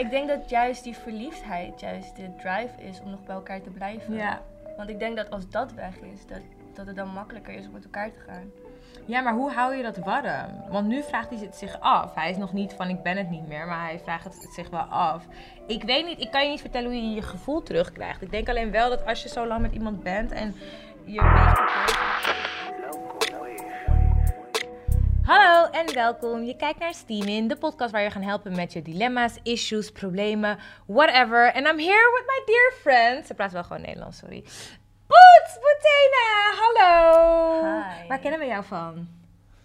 ik denk dat juist die verliefdheid juist de drive is om nog bij elkaar te blijven. Ja. Want ik denk dat als dat weg is, dat, dat het dan makkelijker is om met elkaar te gaan. Ja, maar hoe hou je dat warm? Want nu vraagt hij het zich af. Hij is nog niet van ik ben het niet meer, maar hij vraagt het zich wel af. Ik weet niet, ik kan je niet vertellen hoe je je gevoel terugkrijgt. Ik denk alleen wel dat als je zo lang met iemand bent en je weet Hallo en welkom. Je kijkt naar Steamin, de podcast waar je gaan helpen met je dilemma's, issues, problemen, whatever. And I'm here with my dear friend. Ze praat wel gewoon Nederlands, sorry. Boots, Boetena, hallo. Hi. Waar kennen we jou van?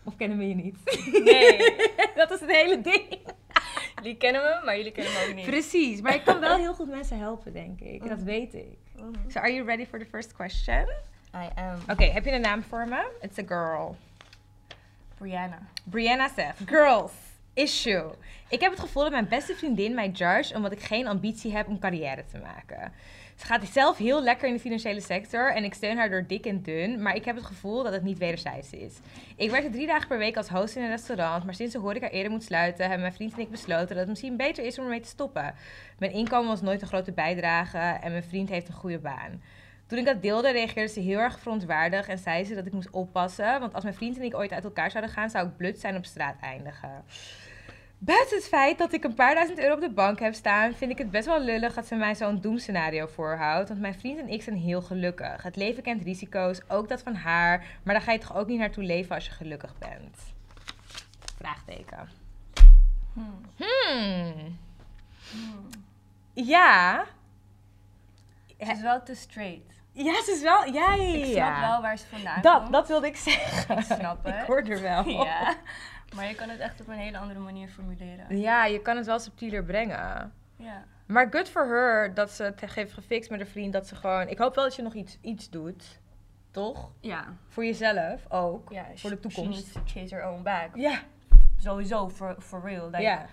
Of kennen we je niet? Nee. dat is het hele ding. Jullie kennen me, maar jullie kennen me ook niet. Precies, maar ik kan wel heel goed mensen helpen, denk ik. Dat weet ik. Mhm. So, are you ready for the first question? I am Oké, heb je een naam voor me? It's a girl. Brianna. Brianna zegt, girls, issue. Ik heb het gevoel dat mijn beste vriendin mij judge omdat ik geen ambitie heb om carrière te maken. Ze gaat zelf heel lekker in de financiële sector en ik steun haar door dik en dun, maar ik heb het gevoel dat het niet wederzijds is. Ik werkte drie dagen per week als host in een restaurant, maar sinds de horeca eerder moet sluiten, hebben mijn vriend en ik besloten dat het misschien beter is om ermee te stoppen. Mijn inkomen was nooit een grote bijdrage en mijn vriend heeft een goede baan. Toen ik dat deelde, reageerde ze heel erg verontwaardigd en zei ze dat ik moest oppassen, want als mijn vriend en ik ooit uit elkaar zouden gaan, zou ik blut zijn op straat eindigen. Buiten het feit dat ik een paar duizend euro op de bank heb staan, vind ik het best wel lullig dat ze mij zo'n doemscenario voorhoudt. Want mijn vriend en ik zijn heel gelukkig. Het leven kent risico's, ook dat van haar. Maar daar ga je toch ook niet naartoe leven als je gelukkig bent? Vraagteken. Hmm. Hmm. Hmm. Ja. Het is wel te straight. Ja, ze is wel. Ja, ja. Ik snap wel waar ze vandaan Dat, komt. dat wilde ik zeggen. Ik snap Ik het. hoor er wel. Ja. Maar je kan het echt op een hele andere manier formuleren. Ja, je kan het wel subtieler brengen. Ja. Maar good for her dat ze het heeft gefixt met haar vriend. Dat ze gewoon... Ik hoop wel dat je nog iets, iets doet. Toch? Ja. Voor jezelf ook. ja Voor de toekomst. She needs to chase her own bag. Ja. Sowieso, for, for real. Like, ja.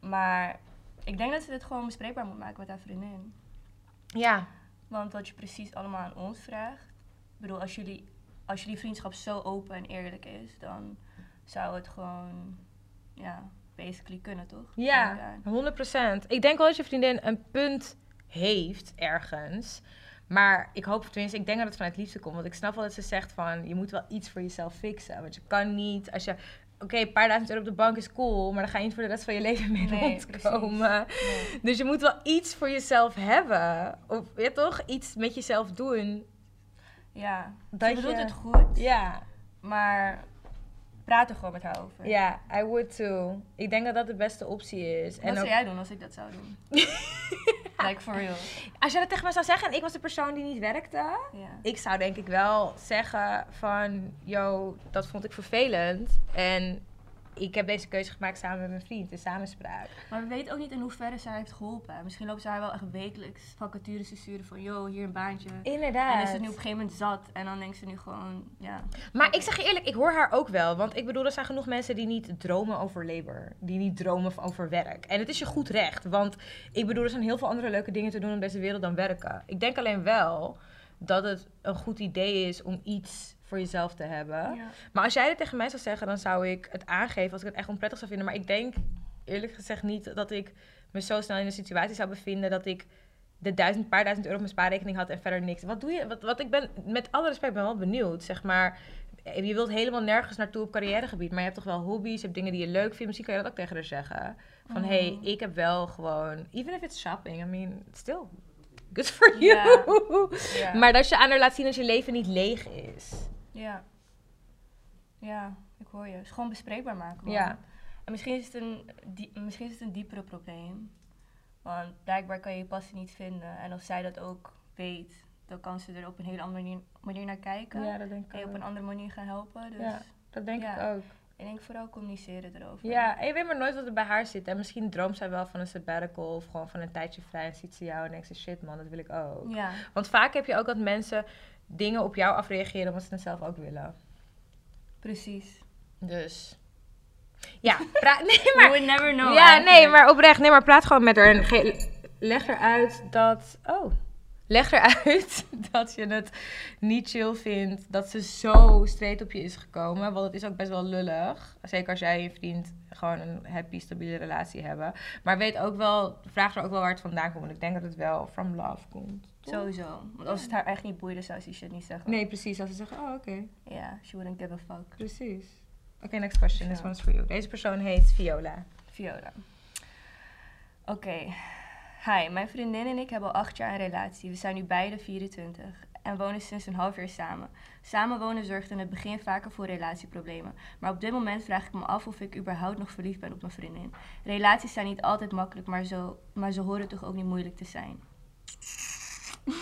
Maar ik denk dat ze dit gewoon bespreekbaar moet maken met haar vriendin. Ja. Want wat je precies allemaal aan ons vraagt. Ik bedoel, als jullie, als jullie vriendschap zo open en eerlijk is, dan zou het gewoon, ja, basically kunnen, toch? Ja, aan. 100%. Ik denk wel dat je vriendin een punt heeft ergens. Maar ik hoop, tenminste, ik denk dat het vanuit liefde komt. Want ik snap wel dat ze zegt van, je moet wel iets voor jezelf fixen. Want je kan niet, als je... Oké, een paar duizend euro op de bank is cool, maar dan ga je niet voor de rest van je leven mee Nee, rondkomen. Nee. Dus je moet wel iets voor jezelf hebben. Of ja, toch? Iets met jezelf doen. Ja, Dat ze bedoelt je- het goed, Ja, maar praat er gewoon met haar over. ja, I would too. Ik denk dat dat de beste optie is. Wat zou jij doen als ik dat zou doen? like, for real. als jij dat tegen mij zou zeggen en ik was de persoon die niet werkte, ik zou denk ik wel zeggen van, yo, dat vond ik vervelend. En ik heb deze keuze gemaakt samen met mijn vriend, in samenspraak. Maar we weten ook niet in hoeverre zij heeft geholpen. Misschien loopt zij wel echt wekelijks vacatures te sturen van, yo, hier een baantje. Inderdaad. En is het nu op een gegeven moment zat. En dan denkt ze nu gewoon, ja. Maar ik zeg je eerlijk, ik hoor haar ook wel. Want ik bedoel, er zijn genoeg mensen die niet dromen over labor. Die niet dromen over werk. En het is je goed recht. Want ik bedoel, er zijn heel veel andere leuke dingen te doen in deze wereld dan werken. Ik denk alleen wel dat het een goed idee is om iets voor jezelf te hebben. ja. Maar als jij dit tegen mij zou zeggen, dan zou ik het aangeven als ik het echt onprettig zou vinden. Maar ik denk eerlijk gezegd niet dat ik me zo snel in een situatie zou bevinden dat ik de duizend, paar duizend euro op mijn spaarrekening had en verder niks. Wat doe je? Wat, wat ik ben, met alle respect, ben wel benieuwd. Zeg maar, je wilt helemaal nergens naartoe op carrièregebied, maar je hebt toch wel hobby's, je hebt dingen die je leuk vindt. Misschien kan je dat ook tegen haar zeggen. Van, Mhm. hey, ik heb wel gewoon, even if it's shopping, I mean, still good for you. Maar dat je aan haar laat zien dat je leven niet leeg is. Ja. Ja, ik hoor je. Het is gewoon bespreekbaar maken. man. Ja. En misschien is, het een, die, misschien is het een diepere probleem. Want blijkbaar kan je je passie niet vinden. En als zij dat ook weet, dan kan ze er op een hele andere manier, manier naar kijken. Ja, dat denk ik En je op een andere manier gaan helpen. Dus Ja, dat denk ja. ik ook. ik denk vooral communiceren erover. Ja, en je weet maar nooit wat er bij haar zit. En misschien droomt zij wel van een sabbatical of gewoon van een tijdje vrij. En ziet ze jou en denkt ze, shit man, dat wil ik ook. Ja, Want vaak heb je ook dat mensen dingen op jou afreageren omdat ze het zelf ook willen. precies. Dus... Ja, praat... Nee, We maar... would never know. ja, eigenlijk. nee, maar oprecht. Nee, maar praat gewoon met haar en ge- leg haar uit dat... Oh, leg eruit dat je het niet chill vindt dat ze zo streed op je is gekomen. Want het is ook best wel lullig. Zeker als jij en je vriend gewoon een happy, stabiele relatie hebben. Maar weet ook wel, vraag er ook wel waar het vandaan komt. Want ik denk dat het wel from love komt. Sowieso. Want als het haar echt niet boeide, zou ze die shit niet zeggen. Nee, precies. Als ze zeggen, oh oké, Ja, she wouldn't give a fuck. precies. Oké, next question. This Ja. one is for you. Deze persoon heet Viola. Viola. Oké. Hi, mijn vriendin en ik hebben al acht jaar een relatie. We zijn nu beide 24 en wonen sinds een half jaar samen. Samen wonen zorgt in het begin vaker voor relatieproblemen. Maar op dit moment vraag ik me af of ik überhaupt nog verliefd ben op mijn vriendin. Relaties zijn niet altijd makkelijk, maar, zo, maar ze horen toch ook niet moeilijk te zijn.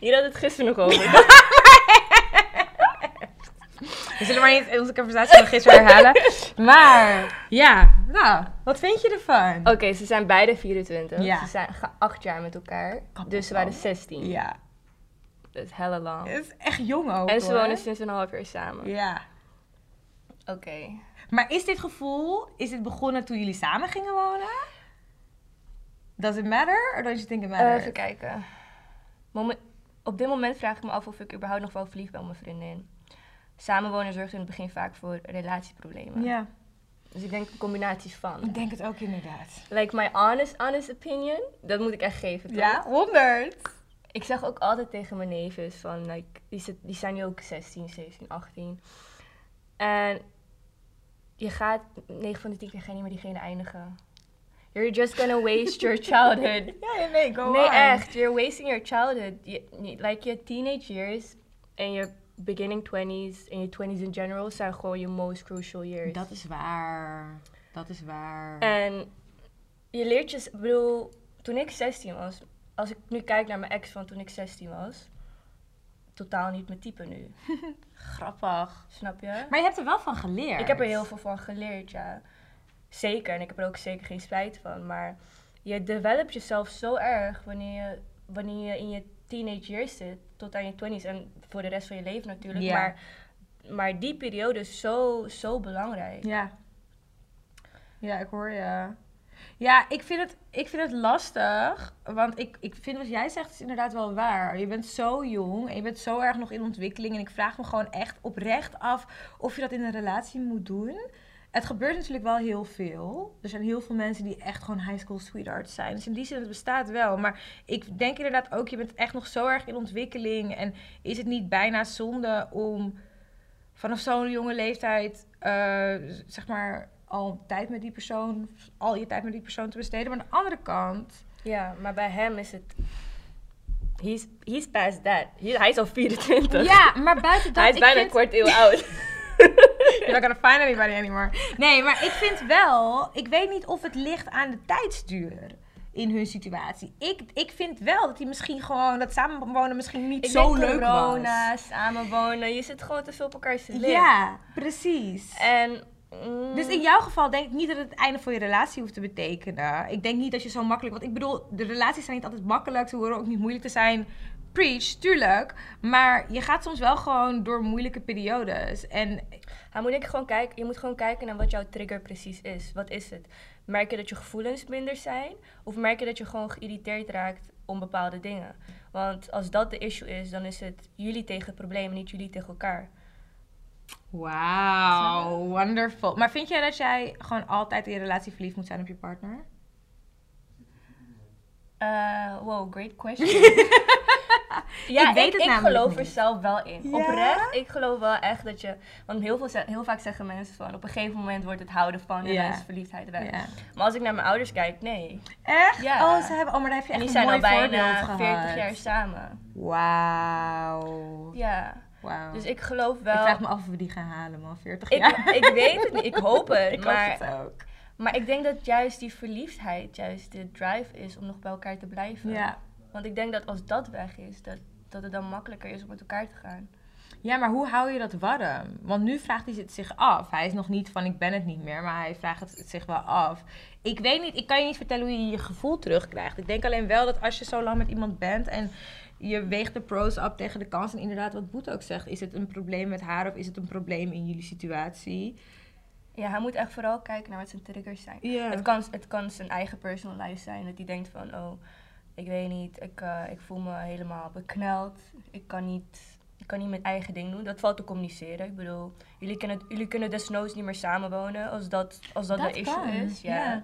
Hier had het gisteren nog over. We zullen maar niet onze conversatie van gisteren herhalen. Maar, ja, nou, wat vind je ervan? Oké, ze zijn beide 24. Ja. Ze zijn acht jaar met elkaar. Kapot dus ze waren lang. 16. Ja, Dat is hella lang. het is echt jong ook En ze hoor. wonen sinds een half jaar samen. Ja. Oké. Maar is dit gevoel, is dit begonnen toen jullie samen gingen wonen? Does it matter? Or don't you think it Eh, matters? even kijken. Momen- op dit moment vraag ik me af of ik überhaupt nog wel verliefd ben op mijn vriendin. Samenwonen zorgt in het begin vaak voor relatieproblemen. ja, Dus ik denk combinaties van. ik denk het ook inderdaad. Like my honest, honest opinion, dat moet ik echt geven, toch? Ja, 100. Ik zeg ook altijd tegen mijn neefjes van, like, die, zijn nu ook 16, 17, 18. En je gaat, 9 van de 10 keer ga je niet met diegene eindigen. You're just gonna waste your childhood. Ja, nee, go nee, on. echt. You're wasting your childhood. Je- like je teenage years en je beginning 20s en je 20s in general zijn gewoon je most crucial years. Dat is waar. Dat is waar. En je leert je, ik bedoel, toen ik 16 was, als ik nu kijk naar mijn ex van toen ik 16 was, totaal niet mijn type nu. Grappig. Snap je? Maar je hebt er wel van geleerd. Ik heb er heel veel van geleerd, ja. Zeker, en ik heb er ook zeker geen spijt van. Maar je developt jezelf zo erg wanneer je, wanneer je in je teenage years zit, tot aan je 20s en voor de rest van je leven natuurlijk. Maar, maar die periode is zo, zo belangrijk. Ja. Ja, ik hoor je. Ja, ik vind het, ik vind het lastig. Want ik, ik vind wat jij zegt is inderdaad wel waar. Je bent zo jong en je bent zo erg nog in ontwikkeling. En ik vraag me gewoon echt oprecht af of je dat in een relatie moet doen. Het gebeurt natuurlijk wel heel veel. Er zijn heel veel mensen die echt gewoon high school sweethearts zijn. Dus in die zin, het bestaat wel. Maar ik denk inderdaad ook, je bent echt nog zo erg in ontwikkeling. En is het niet bijna zonde om vanaf zo'n jonge leeftijd, eh, zeg maar, al tijd met die persoon, al je tijd met die persoon te besteden. Maar aan de andere kant, Ja, maar bij hem is het. He's, he's past that. He- hij is al 24. ja, maar buiten dat, hij is bijna vind- een kwart eeuw oud. You're not gonna find anybody anymore. Nee, maar ik vind wel, ik weet niet of het ligt aan de tijdsduur in hun situatie. Ik, ik vind wel dat hij misschien gewoon, dat samenwonen misschien niet Ik zo leuk corona, was. samenwonen. Je zit gewoon te veel op elkaar te leren. Ja, precies. En. mm, Dus in jouw geval denk ik niet dat het het einde van je relatie hoeft te betekenen. Ik denk niet dat je zo makkelijk... Want ik bedoel, de relaties zijn niet altijd makkelijk. Ze horen ook niet moeilijk te zijn. Preach, tuurlijk. Maar je gaat soms wel gewoon door moeilijke periodes. En Hij moet denk ik gewoon kijken, je moet gewoon kijken naar wat jouw trigger precies is. Wat is het? Merk je dat je gevoelens minder zijn? Of merk je dat je gewoon geïrriteerd raakt om bepaalde dingen? Want als dat de issue is, dan is het jullie tegen het probleem, niet jullie tegen elkaar. Wauw, wonderful. Maar vind jij dat jij gewoon altijd in je relatie verliefd moet zijn op je partner? Eh, wow, great question. ja, Ik ik, het ik geloof er zelf wel in. Ja? Oprecht, ik geloof wel echt dat je... Want heel, veel, heel vaak zeggen mensen van... Op een gegeven moment wordt het houden van en Ja. verliefdheid weg. Ja. Maar als ik naar mijn ouders kijk, nee. Echt? Ja. Oh, ze hebben, oh, maar daar heb je En echt die een zijn mooi al bijna gehad. 40 jaar samen. Wauw. Ja. Wauw. Dus ik geloof Ik wel. vraag me af of we die gaan halen, man. 40 ik, jaar. ik weet het niet, ik hoop het. Ik maar, hoop het ook. maar ik denk dat juist die verliefdheid, juist de drive is om nog bij elkaar te blijven. Ja. Want ik denk dat als dat weg is, dat, dat het dan makkelijker is om met elkaar te gaan. Ja, maar hoe hou je dat warm? Want nu vraagt hij het zich af. Hij is nog niet van ik ben het niet meer, maar hij vraagt het zich wel af. Ik weet niet, ik kan je niet vertellen hoe je je gevoel terugkrijgt. Ik denk alleen wel dat als je zo lang met iemand bent en je weegt de pros op tegen de kans. En inderdaad, wat Boet ook zegt, is het een probleem met haar of is het een probleem in jullie situatie? Ja, hij moet echt vooral kijken naar wat zijn triggers zijn. Het, kan, het kan zijn eigen personal life zijn, dat hij denkt van, oh, ik weet niet, ik, eh, ik voel me helemaal bekneld. Ik kan, niet, ik kan niet mijn eigen ding doen. Dat valt te communiceren. Ik bedoel, jullie kunnen, jullie kunnen desnoods niet meer samenwonen als dat, als dat, Dat een issue kan, is. Ja. ja.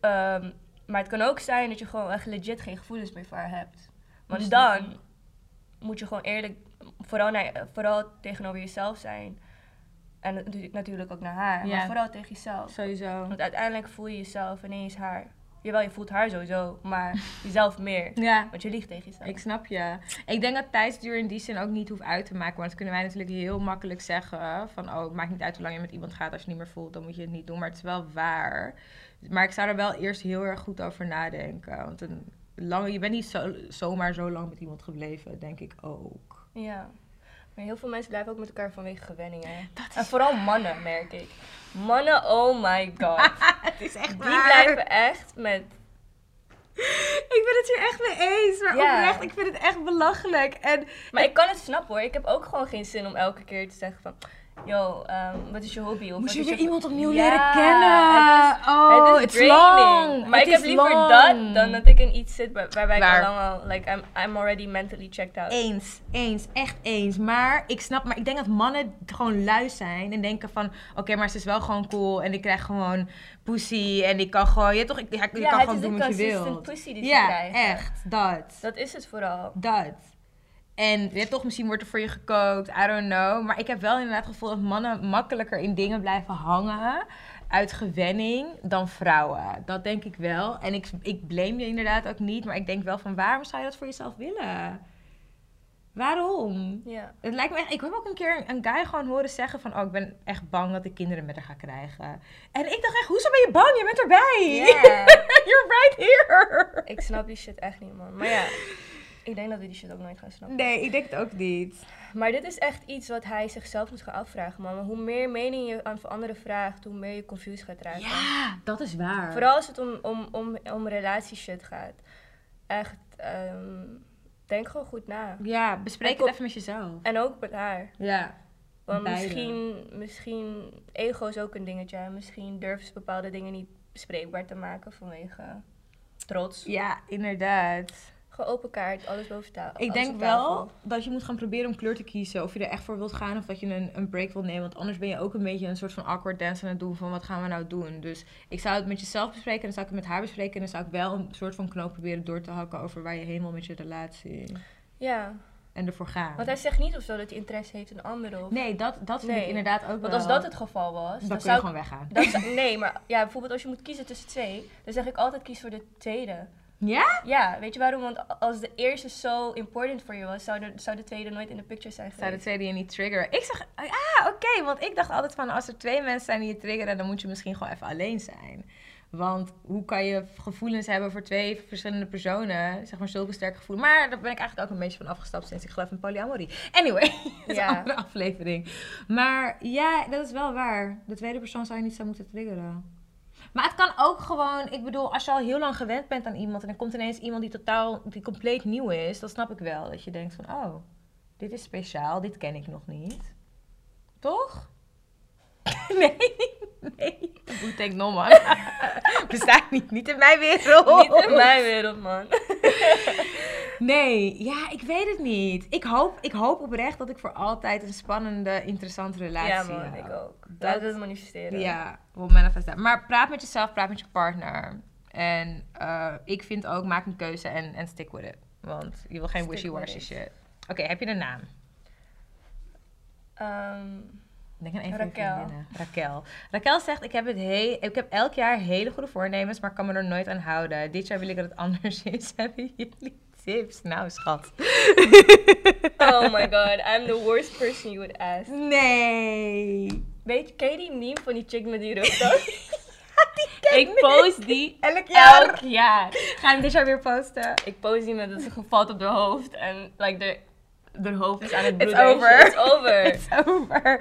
Ehm, maar het kan ook zijn dat je gewoon echt legit geen gevoelens meer voor haar hebt. Want Dus dan moet je gewoon eerlijk, vooral, naar, vooral tegenover jezelf zijn. En natu- natuurlijk ook naar haar, Ja. maar vooral tegen jezelf. Sowieso. Want uiteindelijk voel je jezelf ineens haar. Jawel, je voelt haar sowieso, maar jezelf meer. Ja, Want je liegt tegen jezelf. ik snap je. Ik denk dat tijdsduur in die zin ook niet hoeft uit te maken. Want dat kunnen wij natuurlijk heel makkelijk zeggen. Van, oh, het maakt niet uit hoe lang je met iemand gaat. Als je het niet meer voelt, dan moet je het niet doen. Maar het is wel waar. Maar ik zou er wel eerst heel erg goed over nadenken. Want een lange, je bent niet zo, zomaar zo lang met iemand gebleven, denk ik ook. Ja. Maar heel veel mensen blijven ook met elkaar vanwege gewenningen. En vooral mannen, merk ik. Mannen, oh my god. het is echt Die blijven echt met... Ik ben het hier echt mee eens. Maar Ja. oprecht, ik vind het echt belachelijk. En Maar ik kan het snappen hoor. Ik heb ook gewoon geen zin om elke keer te zeggen van... Yo, ehm, wat is je hobby? Of Moest wat je is weer iemand opnieuw Ja, leren kennen? het is- oh, het is long. Maar Het ik heb is liever long. dat dan dat ik in iets zit waar- waarbij Waar? ik al lang al... Like, I'm, I'm already mentally checked out. Eens, eens, echt eens. Maar ik snap, maar ik denk dat mannen gewoon lui zijn en denken van, oké, maar ze is wel gewoon cool en ik krijg gewoon pussy en ik kan gewoon, je toch, ik, ja, je ja, kan het gewoon is doen een wat je consistent wilt. pussy die ze Ja, krijgen. echt, dat, Dat is het vooral. dat. En ja, toch, misschien wordt er voor je gekookt, I don't know. Maar ik heb wel inderdaad het gevoel dat mannen makkelijker in dingen blijven hangen uit gewenning dan vrouwen. Dat denk ik wel. En ik, ik blame je inderdaad ook niet, maar ik denk wel van waarom zou je dat voor jezelf willen? Waarom? Ja. Het lijkt me echt. Ik heb ook een keer een guy gewoon horen zeggen van, oh, ik ben echt bang dat ik kinderen met haar ga krijgen. En ik dacht echt, hoezo ben je bang? Je bent erbij. Ja. You're right here. Ik snap die shit echt niet, man. Maar ja, ik denk dat we die shit ook nooit gaan snappen. Nee, ik denk het ook niet. Maar dit is echt iets wat hij zichzelf moet gaan afvragen, man. Hoe meer mening je aan anderen vraagt, hoe meer je confused gaat raken. Ja, dat is waar. Vooral als het om, om, om, om relatieshit gaat. Echt, ehm, denk gewoon goed na. Ja, bespreek het even met jezelf. En ook met haar. Ja. Want Beide. misschien, misschien, ego is ook een dingetje. En misschien durven ze bepaalde dingen niet bespreekbaar te maken vanwege trots. Ja, inderdaad. Gewoon open kaart, alles boven tafel. Ik denk wel dat je moet gaan proberen om kleur te kiezen. Of je er echt voor wilt gaan of dat je een, een break wilt nemen. Want anders ben je ook een beetje een soort van awkward dance aan het doen van wat gaan we nou doen. Dus ik zou het met jezelf bespreken en dan zou ik het met haar bespreken. En dan zou ik wel een soort van knoop proberen door te hakken over waar je heen wil met je relatie. Ja, En ervoor gaan. want hij zegt niet of zo dat hij interesse heeft in anderen. Of... Nee, dat, dat vind ik inderdaad ook wel. Want als dat het geval was, Dan dan kun je zou gewoon weggaan. Nee, maar ja, bijvoorbeeld als je moet kiezen tussen twee, dan zeg ik altijd kies voor de tweede. Ja? Ja, weet je waarom? Want als de eerste zo important voor je was, zou de, zou de tweede nooit in de picture zijn Zou de geweest. tweede je niet triggeren? Ik zeg, ah, oké. want ik dacht altijd van, als er twee mensen zijn die je triggeren, dan moet je misschien gewoon even alleen zijn. Want hoe kan je gevoelens hebben voor twee verschillende personen? Zeg maar zulke sterke gevoelens. Maar daar ben ik eigenlijk ook een beetje van afgestapt sinds ik geloof in polyamorie. Anyway, dat is Ja. een andere aflevering. Maar ja, dat is wel waar. De tweede persoon zou je niet zo moeten triggeren. Maar het kan ook gewoon, ik bedoel, als je al heel lang gewend bent aan iemand en er komt ineens iemand die totaal, die compleet nieuw is, dan snap ik wel dat je denkt van, oh, dit is speciaal, dit ken ik nog niet. Toch? Nee, nee. Hoe denkt no man? Bestaat niet, niet in mijn wereld. Niet in mijn wereld, man. Nee, ja, ik weet het niet. Ik hoop, ik hoop oprecht dat ik voor altijd een spannende, interessante relatie Ja, man, heb. ik ook. Dat- het manifesteren. Ja, wel manifest that. Maar praat met jezelf, praat met je partner. En eh, ik vind ook, maak een keuze en, en stick with it. Want je wil geen wishy-washy shit. Oké, heb je een naam? Ehm, Denk aan een Raquel. vriendinnen. Raquel. Raquel zegt, ik heb, het he ik heb elk jaar hele goede voornemens, maar kan me er nooit aan houden. Dit jaar wil ik dat het anders is. Hebben jullie tips? Nou, schat. oh my god, I'm the worst person you would ask. Nee. Weet je, ken je die meme van die chick met die rugtas? ik post die Elk jaar. elk jaar. Ga je hem dit jaar weer posten? Ik post die met dat ze gevalt op haar hoofd en like de, de hoofd is aan het It's bloeden. en over. It's over. It's over.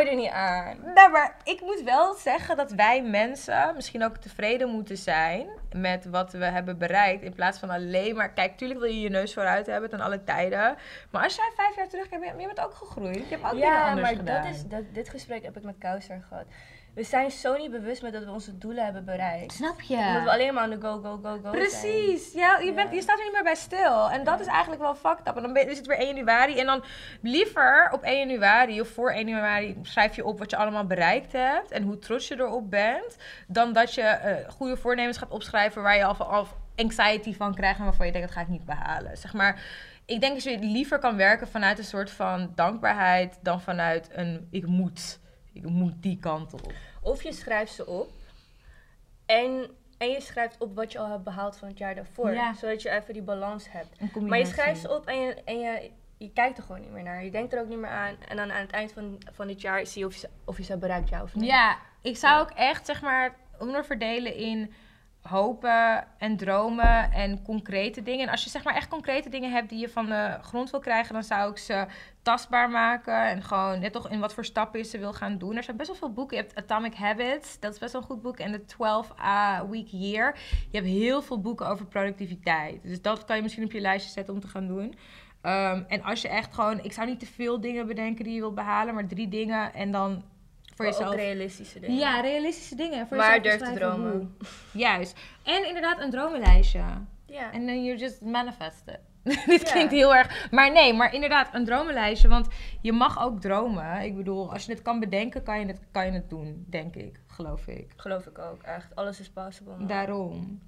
Ik me er niet aan. Nee, maar ik moet wel zeggen dat wij mensen misschien ook tevreden moeten zijn met wat we hebben bereikt. In plaats van alleen maar, kijk, tuurlijk wil je je neus vooruit hebben ten alle tijden. Maar als jij vijf jaar terug hebt, je bent ook gegroeid. Je hebt ook dingen Ja, anders maar gedaan. dat is, dat, dit gesprek heb ik met Kouser gehad. We zijn zo niet bewust met dat we onze doelen hebben bereikt. Snap je? Omdat we alleen maar aan de go, go, go, go Precies. Ja, je, bent, Ja. je staat er niet meer bij stil. En dat is eigenlijk wel fucked up. En dan is het weer 1 januari. En dan liever op 1 januari of voor 1 januari schrijf je op wat je allemaal bereikt hebt. En hoe trots je erop bent. Dan dat je eh, goede voornemens gaat opschrijven waar je al, al anxiety van krijgt. En waarvan je denkt, dat ga ik niet behalen. Zeg maar, ik denk dat je liever kan werken vanuit een soort van dankbaarheid. Dan vanuit een ik moet. Ik moet die kant op. Of je schrijft ze op. En, en je schrijft op wat je al hebt behaald van het jaar daarvoor. Ja. Zodat je even die balans hebt. Maar je schrijft ze op en, je, en je, je kijkt er gewoon niet meer naar. Je denkt er ook niet meer aan. En dan aan het eind van, van dit jaar zie je of je, ze- of je ze bereikt, ja of nee. Ja, ik zou ook echt zeg maar onderverdelen in hopen en dromen en concrete dingen. En als je zeg maar echt concrete dingen hebt die je van de grond wil krijgen, dan zou ik ze tastbaar maken en gewoon net toch in wat voor stappen je ze wil gaan doen. Er zijn best wel veel boeken. Je hebt Atomic Habits, dat is best wel een goed boek. En de 12 uh, Week Year. Je hebt heel veel boeken over productiviteit. Dus dat kan je misschien op je lijstje zetten om te gaan doen. Um, en als je echt gewoon, ik zou niet te veel dingen bedenken die je wilt behalen, maar drie dingen en dan voor Maar jezelf. ook realistische dingen. Ja, realistische dingen. Voor Maar jezelf durf te dromen. hoe. Juist. En inderdaad een dromenlijstje. Ja. En dan you just manifest it. Dit Ja. klinkt heel erg... Maar nee, maar inderdaad een dromenlijstje. Want je mag ook dromen. Ik bedoel, als je het kan bedenken, kan je het, kan je het doen. Denk ik. Geloof ik. Geloof ik ook, echt. Alles is possible. man. Daarom.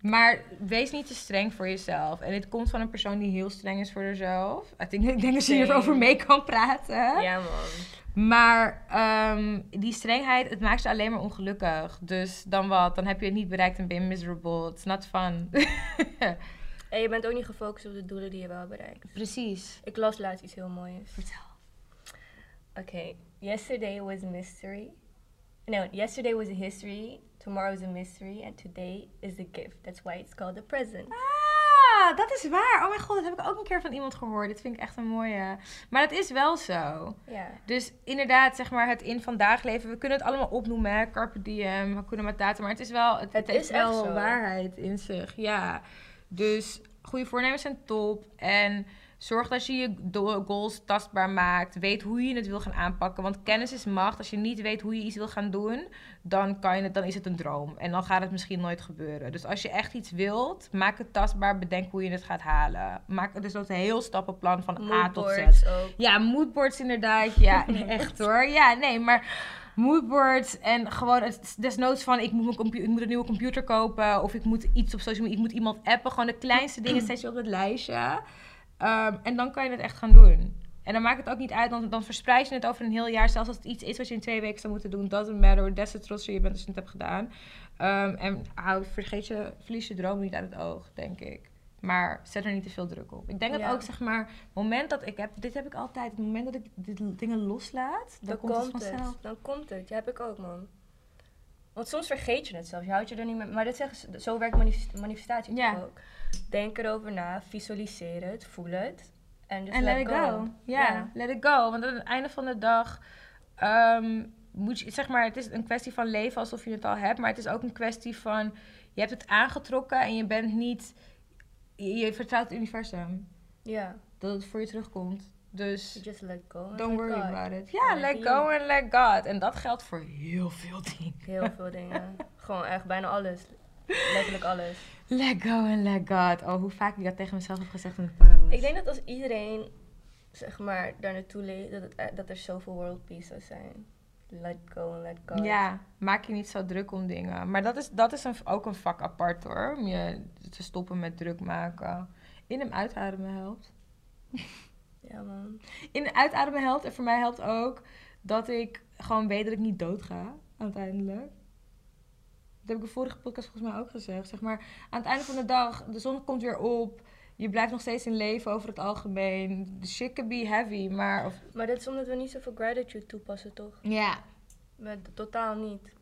Maar wees niet te streng voor jezelf. En dit komt van een persoon die heel streng is voor zichzelf. Ik denk, ik denk dat ze hierover mee kan praten. Ja, man. Maar ehm, die strengheid, het maakt je alleen maar ongelukkig. Dus dan wat? Dan heb je het niet bereikt en ben je miserable. It's not fun. En je bent ook niet gefocust op de doelen die je wel bereikt. Precies. Ik las laatst iets heel moois. Vertel. Okay, yesterday was a mystery. No, yesterday was a history, tomorrow is a mystery, and today is a gift. That's why it's called a present. Ah, dat is waar. Oh mijn god, dat heb ik ook een keer van iemand gehoord. Dit vind ik echt een mooie. Maar dat is wel zo. Ja. Dus inderdaad, zeg maar, het in vandaag leven. We kunnen het allemaal opnoemen, hè. Carpe diem, Hakuna Matata. Maar het is wel, het, Het het is wel waarheid in zich. Ja. Dus goede voornemens zijn top. En zorg dat je je goals tastbaar maakt. Weet hoe je het wil gaan aanpakken. Want kennis is macht. Als je niet weet hoe je iets wil gaan doen, dan, kan je het, dan is het een droom. En dan gaat het misschien nooit gebeuren. Dus als je echt iets wilt, maak het tastbaar. Bedenk hoe je het gaat halen. Maak dus dat een heel stappenplan van A tot Z. Ook. Ja, moodboards inderdaad. Ja, echt hoor. Ja, nee, maar moodboards en gewoon het desnoods van ik moet, mijn ik moet een nieuwe computer kopen of ik moet iets op social media, ik moet iemand appen. Gewoon de kleinste dingen zet je op het lijstje. Ehm, en dan kan je het echt gaan doen. En dan maakt het ook niet uit, dan, dan verspreid je het over een heel jaar. Zelfs als het iets is wat je in twee weken zou moeten doen. Doesn't matter. Des te trotser je bent als je het hebt gedaan. Ehm, en hou, vergeet je, verlies je droom niet uit het oog, denk ik. Maar zet er niet te veel druk op. Ik denk dat ook, zeg maar, het moment dat ik heb, dit heb ik altijd, het moment dat ik dit dingen loslaat, dan, Dan komt, het vanzelf. Dan komt het. Ja, heb ik ook, man. Want soms vergeet je het zelfs. Je houdt je er niet meer... Maar dat zeggen ze, zo werkt manifest- manifestatie Ja. ook. Denk erover na, visualiseer het, voel het. En just let it go. Ja, let it go. Want aan het einde van de dag ehm, moet je, zeg maar, het is een kwestie van leven alsof je het al hebt. Maar het is ook een kwestie van, je hebt het aangetrokken en je bent niet, je, je vertrouwt het universum. Ja. Dat het voor je terugkomt. Dus Just let go. don't worry God. about it. Ja, Let go and let God. En dat geldt voor heel veel dingen. Heel veel dingen. Gewoon echt bijna alles. Letterlijk alles. Let go and let God. Oh, hoe vaak ik dat tegen mezelf heb gezegd in de para was. Ik denk dat als iedereen, zeg maar, daar naartoe leeft, dat, het, e- dat er zoveel world peace zou zijn. Let go and let go. Ja, maak je niet zo druk om dingen. Maar dat is, dat is een, ook een vak apart hoor. Om je te stoppen met druk maken. In hem uitademen helpt. Ja, man. In hem uitademen helpt. En voor mij helpt ook dat ik gewoon weet dat ik niet dood ga. Uiteindelijk. Dat heb ik de vorige podcast volgens mij ook gezegd. Zeg maar, aan het einde van de dag, de zon komt weer op. Je blijft nog steeds in leven over het algemeen. The shit can be heavy, maar... Of, Maar dat is omdat we niet zoveel gratitude toepassen, toch? ja. We, totaal niet.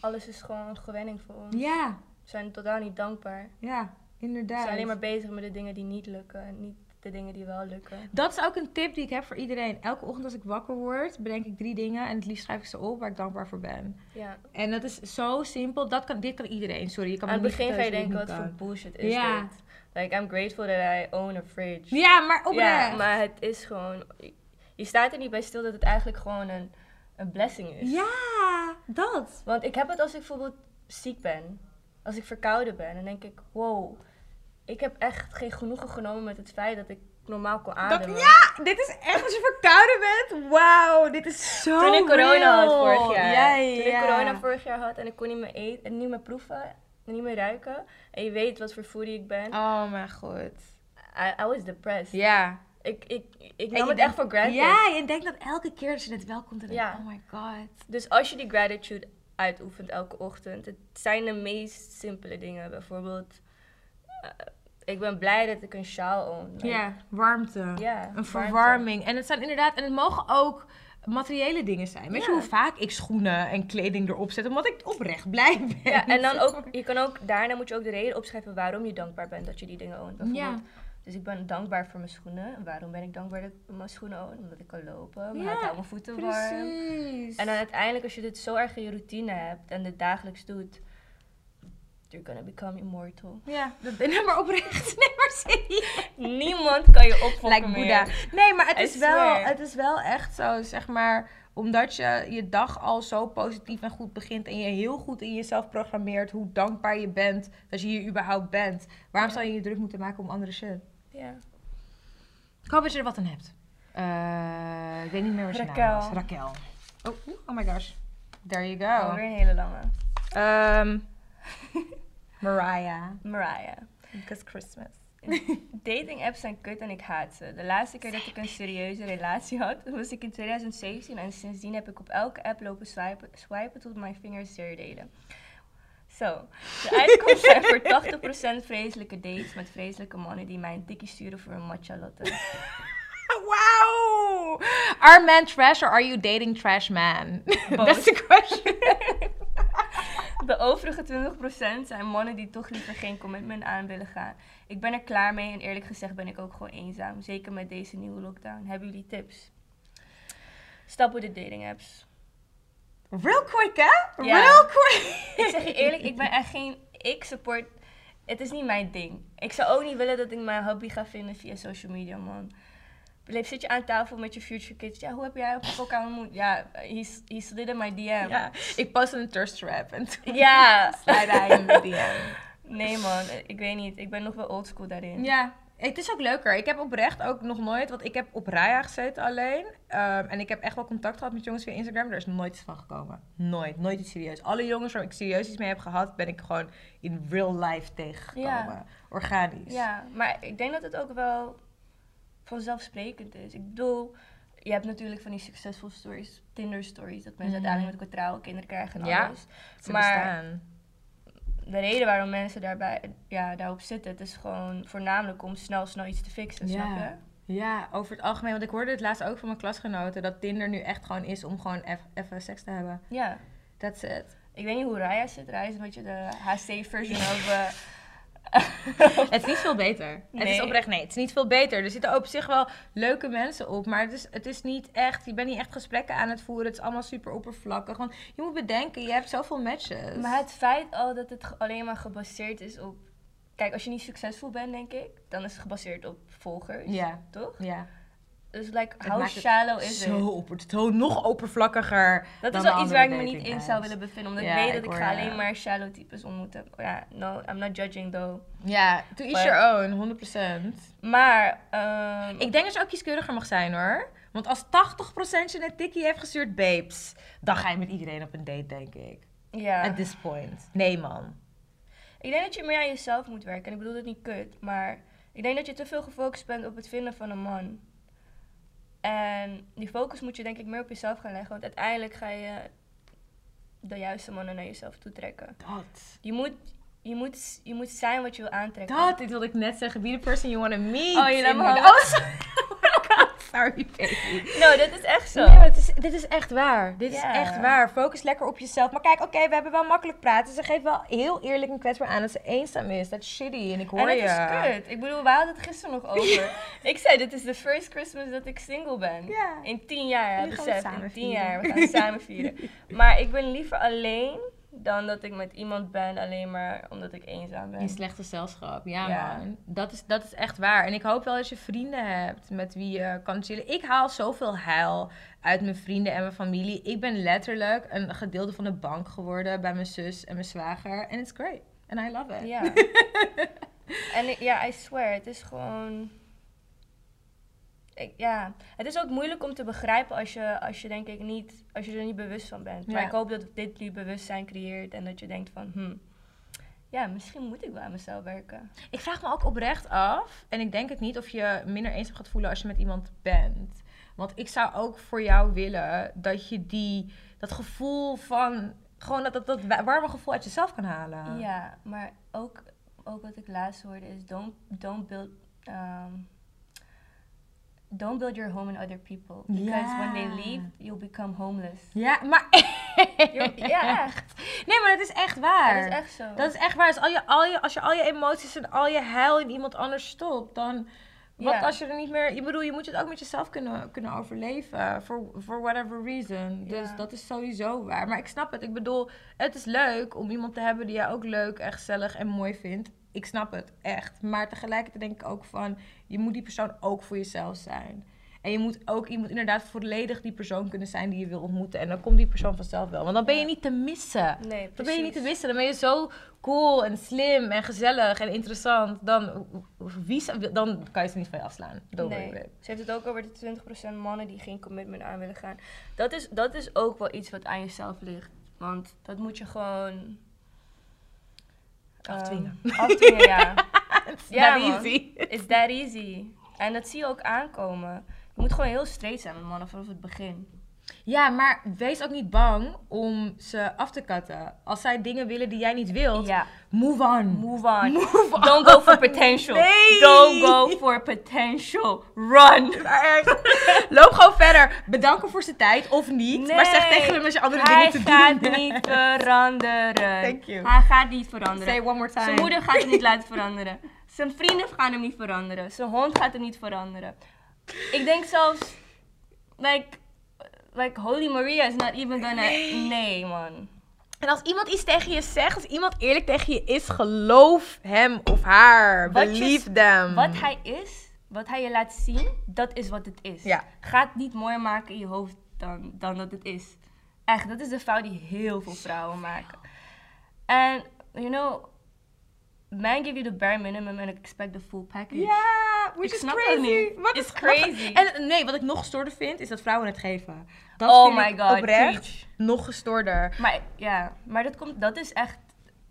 Alles is gewoon een gewenning voor ons. Ja, We zijn totaal niet dankbaar. ja, We inderdaad. zijn alleen maar bezig met de dingen die niet lukken. En niet de dingen die wel lukken. Dat is ook een tip die ik heb voor iedereen. Elke ochtend als ik wakker word, bedenk ik drie dingen. En het liefst schrijf ik ze op waar ik dankbaar voor ben. Ja. En dat is zo simpel. Dat kan, dit kan iedereen. Sorry, je kan Aan het begin ga je denken, wat voor bullshit is Ja. dit? Like, I'm grateful that I own a fridge. Ja, maar oprecht. Ja, maar het is gewoon... Je staat er niet bij stil dat het eigenlijk gewoon een, een blessing is. Ja, dat. Want ik heb het als ik bijvoorbeeld ziek ben. Als ik verkouden ben. Dan denk ik, wow. Ik heb echt geen genoegen genomen met het feit dat ik normaal kon dat ademen. ja, dit is echt als je verkouden bent. Wauw, dit is zo Toen ik corona had vorig jaar. Ja, ja, Toen ik corona vorig jaar had en ik kon niet meer eten, en niet meer proeven, en niet meer ruiken. En je weet wat voor foodie ik ben. Oh mijn god. I, I was depressed. Ja. Ik, ik, ik nam het echt voor granted. Ja, je denkt dat elke keer dat je het wel komt en dan Ja. oh my god. Dus als je die gratitude uitoefent elke ochtend, het zijn de meest simpele dingen. Bijvoorbeeld, eh, ik ben blij dat ik een sjaal. Like, Ja, warmte. ja, Een warmte. verwarming. En het zijn inderdaad, en het mogen ook materiële dingen zijn. Weet je Ja. hoe vaak ik schoenen en kleding erop zet, omdat ik oprecht blij ben. Ja, en dan ook, je kan ook, daarna moet je ook de reden opschrijven waarom je dankbaar bent dat je die dingen oont. Bijvoorbeeld, Dus ik ben dankbaar voor mijn schoenen. En waarom ben ik dankbaar dat ik mijn schoenen own? Omdat ik kan lopen, maar Ja, ik hou mijn voeten warm. Precies. En dan uiteindelijk, als je dit zo erg in je routine hebt en dit dagelijks doet, you're gonna become immortal. Ja, dat, nee, maar oprecht. Nee, maar serieus. Niemand kan je opvolgen meer. Boeddha. Nee, maar het I is, wel, het is wel echt zo, zeg maar, omdat je je dag al zo positief en goed begint en je heel goed in jezelf programmeert hoe dankbaar je bent dat je hier überhaupt bent. Waarom Ja. zou je je druk moeten maken om andere shit? Ja. Ik hoop dat je er wat aan hebt. Eh, ik weet niet meer wat je naam was. Raquel. Oh, oh my gosh. There you Oh, go. weer een hele lange. Ehm, Mariah. Mariah. Because Christmas. Dating apps zijn kut en ik haat ze. De laatste keer dat ik een serieuze relatie had, was ik in 2017 en sindsdien heb ik op elke app lopen swipen, swipen tot mijn vingers zeer deden. Zo, de uitkomst zijn voor 80% vreselijke dates met vreselijke mannen die mij een tikkie sturen voor een matcha latte. Wow! Are men trash or are you dating trash man? That's the question. De overige 20% zijn mannen die toch liever geen commitment aan willen gaan. Ik ben er klaar mee en eerlijk gezegd ben ik ook gewoon eenzaam. Zeker met deze nieuwe lockdown. Hebben jullie tips? Stap op de dating apps. Real quick, hè? Ja. Real quick. Ik zeg je eerlijk, ik ben echt geen... Ik support... Het is niet mijn ding. Ik zou ook niet willen dat ik mijn hobby ga vinden via social media, man. Zit je aan tafel met je future kids. Ja, hoe heb jij elkaar ontmoet? Ja, he's, he slid in my DM. Ja, ik postte een thirst trap en toen Ja. slide hij in de DM. Nee man, ik weet niet. Ik ben nog wel oldschool daarin. Ja, het is ook leuker. Ik heb oprecht ook nog nooit, want ik heb op Raya gezeten alleen. Ehm, en ik heb echt wel contact gehad met jongens via Instagram. Er is nooit iets van gekomen. Nooit, nooit iets serieus. Alle jongens waar ik serieus iets mee heb gehad, ben ik gewoon in real life tegengekomen. Ja. Organisch. Ja, maar ik denk dat het ook wel vanzelfsprekend is. Ik bedoel, je hebt natuurlijk van die succesvol stories, Tinder stories, dat mensen Mhm. uiteindelijk met elkaar trouwen, kinderen krijgen en Ja. alles. Maar- bestaan. De reden waarom mensen daarbij, ja, daarop zitten, het is gewoon voornamelijk om snel, snel iets te fixen, Ja. snap je? Ja, over het algemeen. Want ik hoorde het laatst ook van mijn klasgenoten. Dat Tinder nu echt gewoon is om gewoon even seks te hebben. Ja. That's it. Ik weet niet hoe Raya zit. Raya is een beetje de HC-version of... Het is niet veel beter. Het is oprecht, nee, het is niet veel beter. Er zitten op zich wel leuke mensen op, maar het is, het is niet echt, je bent niet echt gesprekken aan het voeren. Het is allemaal super oppervlakkig. Want je moet bedenken, je hebt zoveel matches. Maar het feit al dat het alleen maar gebaseerd is op... Kijk, als je niet succesvol bent, denk ik, dan is het gebaseerd op volgers. Ja, Toch? ja. Dus like, how het shallow is zo op, het zo nog oppervlakkiger. Dat is wel iets waar ik me niet in zou willen bevinden. Omdat ik weet dat ik hoor ga alleen maar shallow types ontmoeten. Ja, no, I'm not judging though. Ja, to each your own, 100%. Maar, ehm, Ik denk dat je ook kieskeuriger mag zijn hoor. Want als 80% je een tikkie heeft gestuurd, babes, dan ga je met iedereen op een date, denk ik. ja. At this point. Nee, man. Ik denk dat je meer aan jezelf moet werken. En ik bedoel het niet kut, maar ik denk dat je te veel gefocust bent op het vinden van een man. En die focus moet je denk ik meer op jezelf gaan leggen. Want uiteindelijk ga je de juiste mannen naar jezelf toe trekken. Dat. Je moet, je moet, je moet zijn wat je wil aantrekken. Dat, dit wilde ik net zeggen. Be the person you want to meet. Oh, je laat me. Oh, sorry. Sorry, baby. No, dat is echt zo. Is, dit is echt waar. Dit is echt waar. Focus lekker op jezelf. Maar kijk, oké, we hebben wel makkelijk praten. Ze geeft wel heel eerlijk en kwetsbaar aan dat ze eenzaam is. Dat is shitty. En ik hoor En dat je. is kut. Ik bedoel, we hadden het gisteren nog over. ik zei, dit is de first Christmas dat ik single ben. In tien jaar, besef. In tien jaar, we gaan samen vieren. Maar ik ben liever alleen dan dat ik met iemand ben alleen maar omdat ik eenzaam ben. In slechte gezelschap, ja, Ja. man. Dat is, dat is echt waar. En ik hoop wel dat je vrienden hebt met wie je kan chillen. Ik haal zoveel heil uit mijn vrienden en mijn familie. Ik ben letterlijk een gedeelte van de bank geworden bij mijn zus en mijn zwager. En it's great. And I love it. Ja. en ja, I swear, het is gewoon... Ik, ja, het is ook moeilijk om te begrijpen als je, als je denk ik niet, als je er niet bewust van bent. Maar ik hoop dat dit die bewustzijn creëert en dat je denkt van, hm, ja, misschien moet ik wel aan mezelf werken. Ik vraag me ook oprecht af, en ik denk het niet, of je minder eenzaam gaat voelen als je met iemand bent. Want ik zou ook voor jou willen dat je die, dat gevoel van, gewoon dat, dat, dat warme gevoel uit jezelf kan halen. Ja, maar ook, ook wat ik laatst hoorde is, don't, don't build... um, Don't build your home in other people. Because when they leave, you'll become homeless. Ja, maar... Ja, echt. Nee, maar dat is echt waar. Dat is echt zo. Dat is echt waar. Dus al je, al je, als je al je emoties en al je huil in iemand anders stopt, dan... Wat als je er niet meer... Ik bedoel, je moet het ook met jezelf kunnen, kunnen overleven. For, for whatever reason. Dus dat is sowieso waar. Maar ik snap het. Ik bedoel, het is leuk om iemand te hebben die jij ook leuk en gezellig en mooi vindt. Ik snap het, echt. Maar tegelijkertijd denk ik ook van... Je moet die persoon ook voor jezelf zijn. En je moet ook moet inderdaad volledig die persoon kunnen zijn die je wil ontmoeten. En dan komt die persoon vanzelf wel. Want dan ben je niet te missen. Nee, Dan ben je niet te precies. missen. Dan ben je zo cool en slim en gezellig en interessant. Dan, wie, dan kan je ze niet van je afslaan. Don't Nee. Ze heeft het ook over de 20% mannen die geen commitment aan willen gaan. Dat is, dat is ook wel iets wat aan jezelf ligt. Want dat moet je gewoon... Afdwingen. afdwingen, ja. It's Ja, man. easy. It's that easy. En dat zie je ook aankomen. Je moet gewoon heel straight zijn met mannen vanaf het begin. Ja, maar wees ook niet bang om ze af te katten. Als zij dingen willen die jij niet wilt, Ja, move on. move on. Move on. Don't go for potential. Nee. Don't go for potential. Run. Echt. Loop gewoon verder. Bedanken voor zijn tijd of niet. Maar zeg tegen hem als je andere Hij dingen te gaat doen niet veranderen. Thank you. Hij gaat niet veranderen. Say one more time. Zijn moeder gaat hem niet laten veranderen. Zijn vrienden gaan hem niet veranderen. Zijn hond gaat hem niet veranderen. Ik denk zelfs, like, like Holy Maria is not even gonna. Nee, man. En als iemand iets tegen je zegt, als iemand eerlijk tegen je is, geloof hem of haar. Wat je- Believe them. Wat hij is, wat hij je laat zien, dat is wat het is. Ja. Ga het niet mooier maken in je hoofd dan, dan dat het is. Echt, dat is de fout die heel veel vrouwen maken. En, you know, men give you the bare minimum and expect the full package. Ja, which Ik is crazy. Wat is crazy. En nee, wat ik nog gestoorder vind, is dat vrouwen het geven. Dat Oh vind my ik God, oprecht preach. nog gestoorder. Maar ja, maar dat, komt, dat is echt,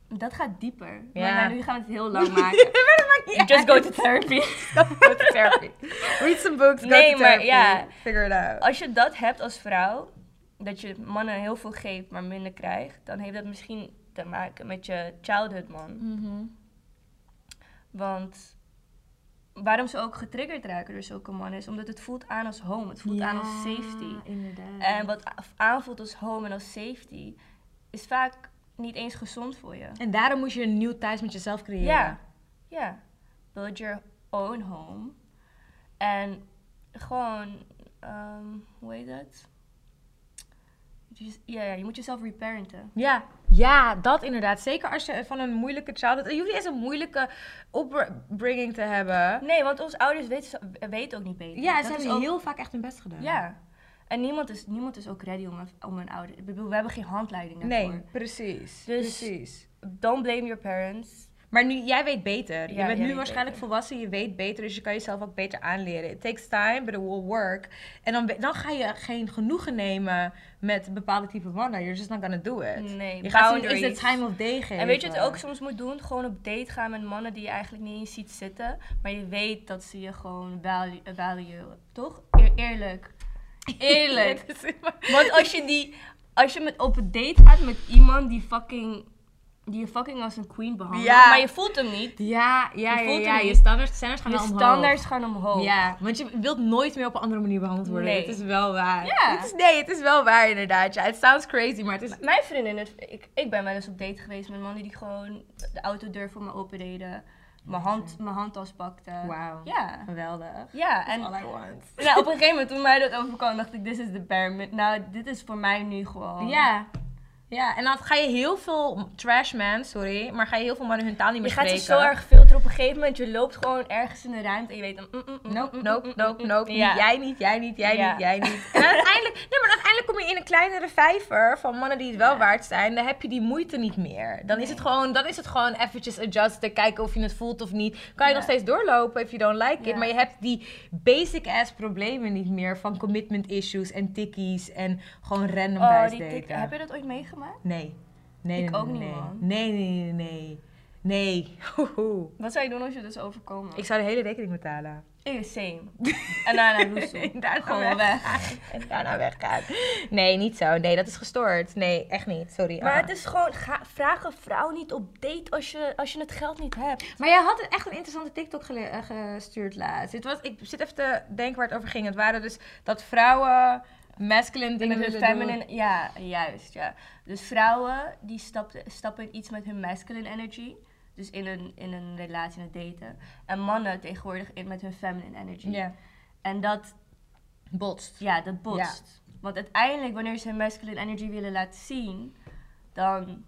dat gaat dieper. Ja. Maar nu gaan we het heel lang maken. maar dat maakt niet Just go to therapy. Go to therapy. Read some books, go Nee, to maar therapy. ja. Figure it out. Als je dat hebt als vrouw, dat je mannen heel veel geeft, maar minder krijgt, dan heeft dat misschien te maken met je childhood man. Mhm. Want waarom ze ook getriggerd raken door zulke mannen is omdat het voelt aan als home, het voelt aan als safety. inderdaad. En wat aanvoelt als home en als safety is vaak niet eens gezond voor je. En daarom moet je een nieuw thuis met jezelf creëren. Ja, ja. Build your own home. En gewoon, ehm, hoe heet dat? Ja, je moet jezelf reparenten. Ja, ja, dat inderdaad. Zeker als je van een moeilijke childhood... Je hoeft niet eens een moeilijke opbringing te hebben. Nee, want onze ouders weten, weten ook niet beter. Ja, ze hebben ook- heel vaak echt hun best gedaan. Ja. En niemand is, niemand is ook ready om een, om een ouder... Ik bedoel, we hebben geen handleiding daarvoor. Nee, precies. Dus- precies. Don't blame your parents. Maar nu, jij weet beter. Ja, je bent nu waarschijnlijk beter. volwassen, je weet beter, dus je kan jezelf ook beter aanleren. It takes time, but it will work. En dan, dan ga je geen genoegen nemen met bepaalde type mannen. You're just not gonna do it. Nee, je gaat is het time of day geven. En weet je wat je ook soms moet doen? Gewoon op date gaan met mannen die je eigenlijk niet eens ziet zitten. Maar je weet dat ze je gewoon value, value toch? Eer- eerlijk. Eerlijk. Want als je die... Als je met, op een date gaat met iemand die fucking... Die je fucking als een queen behandelt. Ja. Maar je voelt hem niet. Ja, ja, Je ja, voelt ja, hem je standaards gaan Je omhoog. standaards gaan omhoog. Ja, want je wilt nooit meer op een andere manier behandeld worden. Nee. Het is wel waar. Ja. Het is, nee, het is wel waar inderdaad. Ja, it sounds crazy, maar het is... Mijn vriendin, het- ik, ik ben wel eens op date geweest met mannen die gewoon de autodeur voor me opendeden. Mijn, hand, mijn handtas pakten. Wauw. Ja. Geweldig. Ja, En en all I want. nou, op een gegeven moment toen mij dat overkwam, dacht ik, dit is de bare Nou, dit is voor mij nu gewoon. Ja. Ja, en dan ga je heel veel trash man, sorry, maar ga je heel veel mannen hun taal niet Je meer gaat spreken. ze zo erg filteren op een gegeven moment. Je loopt gewoon ergens in de ruimte en je weet dan... mm, mm, mm, Nope, nope, nope, nope. Niet jij niet, jij niet, jij Ja. niet, jij niet. En uiteindelijk, nee, maar uiteindelijk kom je in een kleinere vijver van mannen die het wel Ja. waard zijn. Dan heb je die moeite niet meer. Dan is het gewoon, dan is het gewoon eventjes adjusten, kijken of je het voelt of niet. Kan je nog steeds doorlopen if you don't like it. Maar je hebt die basic ass problemen niet meer van commitment issues en tikkies en gewoon random Oh, bijsteken. heb je dat ooit meegemaakt? Nee. Nee, Ik nee, ook nee, niet, nee. man. Nee, nee, nee, nee. Wat zou je doen als je dus overkomen? Ik zou de hele rekening betalen. Ik same. En daarna loesoe. En daarna Gewoon weg. weg. En daarna weggaan. Nee, niet zo. Nee, dat is gestoord. Nee, echt niet. Sorry. Maar Ah. het is gewoon, ga, vraag een vrouw niet op date als je, als je het geld niet hebt. Maar jij had echt een interessante TikTok gele- eh, gestuurd laatst. Het was, ik zit even te denken waar het over ging. Het waren dus dat vrouwen masculine dingen Met hun willen doen. feminine, ja, juist, ja. Dus vrouwen die stappen in iets met hun masculine energy. Dus in een, in een relatie, in het daten. En mannen tegenwoordig in met hun feminine energy. Ja. En dat, Botst. ja, dat botst. Want uiteindelijk, wanneer ze hun masculine energy willen laten zien, dan,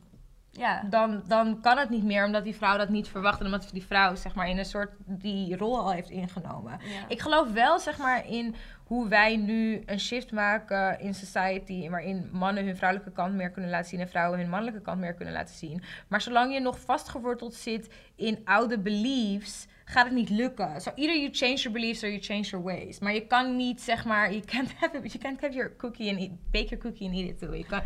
ja. Dan, dan kan het niet meer, omdat die vrouw dat niet verwacht. En omdat die vrouw, zeg maar, in een soort die rol al heeft ingenomen. ja. Ik geloof wel, zeg maar, in hoe wij nu een shift maken in society. Waarin mannen hun vrouwelijke kant meer kunnen laten zien en vrouwen hun mannelijke kant meer kunnen laten zien. Maar zolang je nog vastgeworteld zit in oude beliefs, gaat het niet lukken. So either you change your beliefs or you change your ways. Maar je kan niet, zeg maar, you can't have, it, you can't have your cookie and eat, bake your cookie and eat it too. Je kan,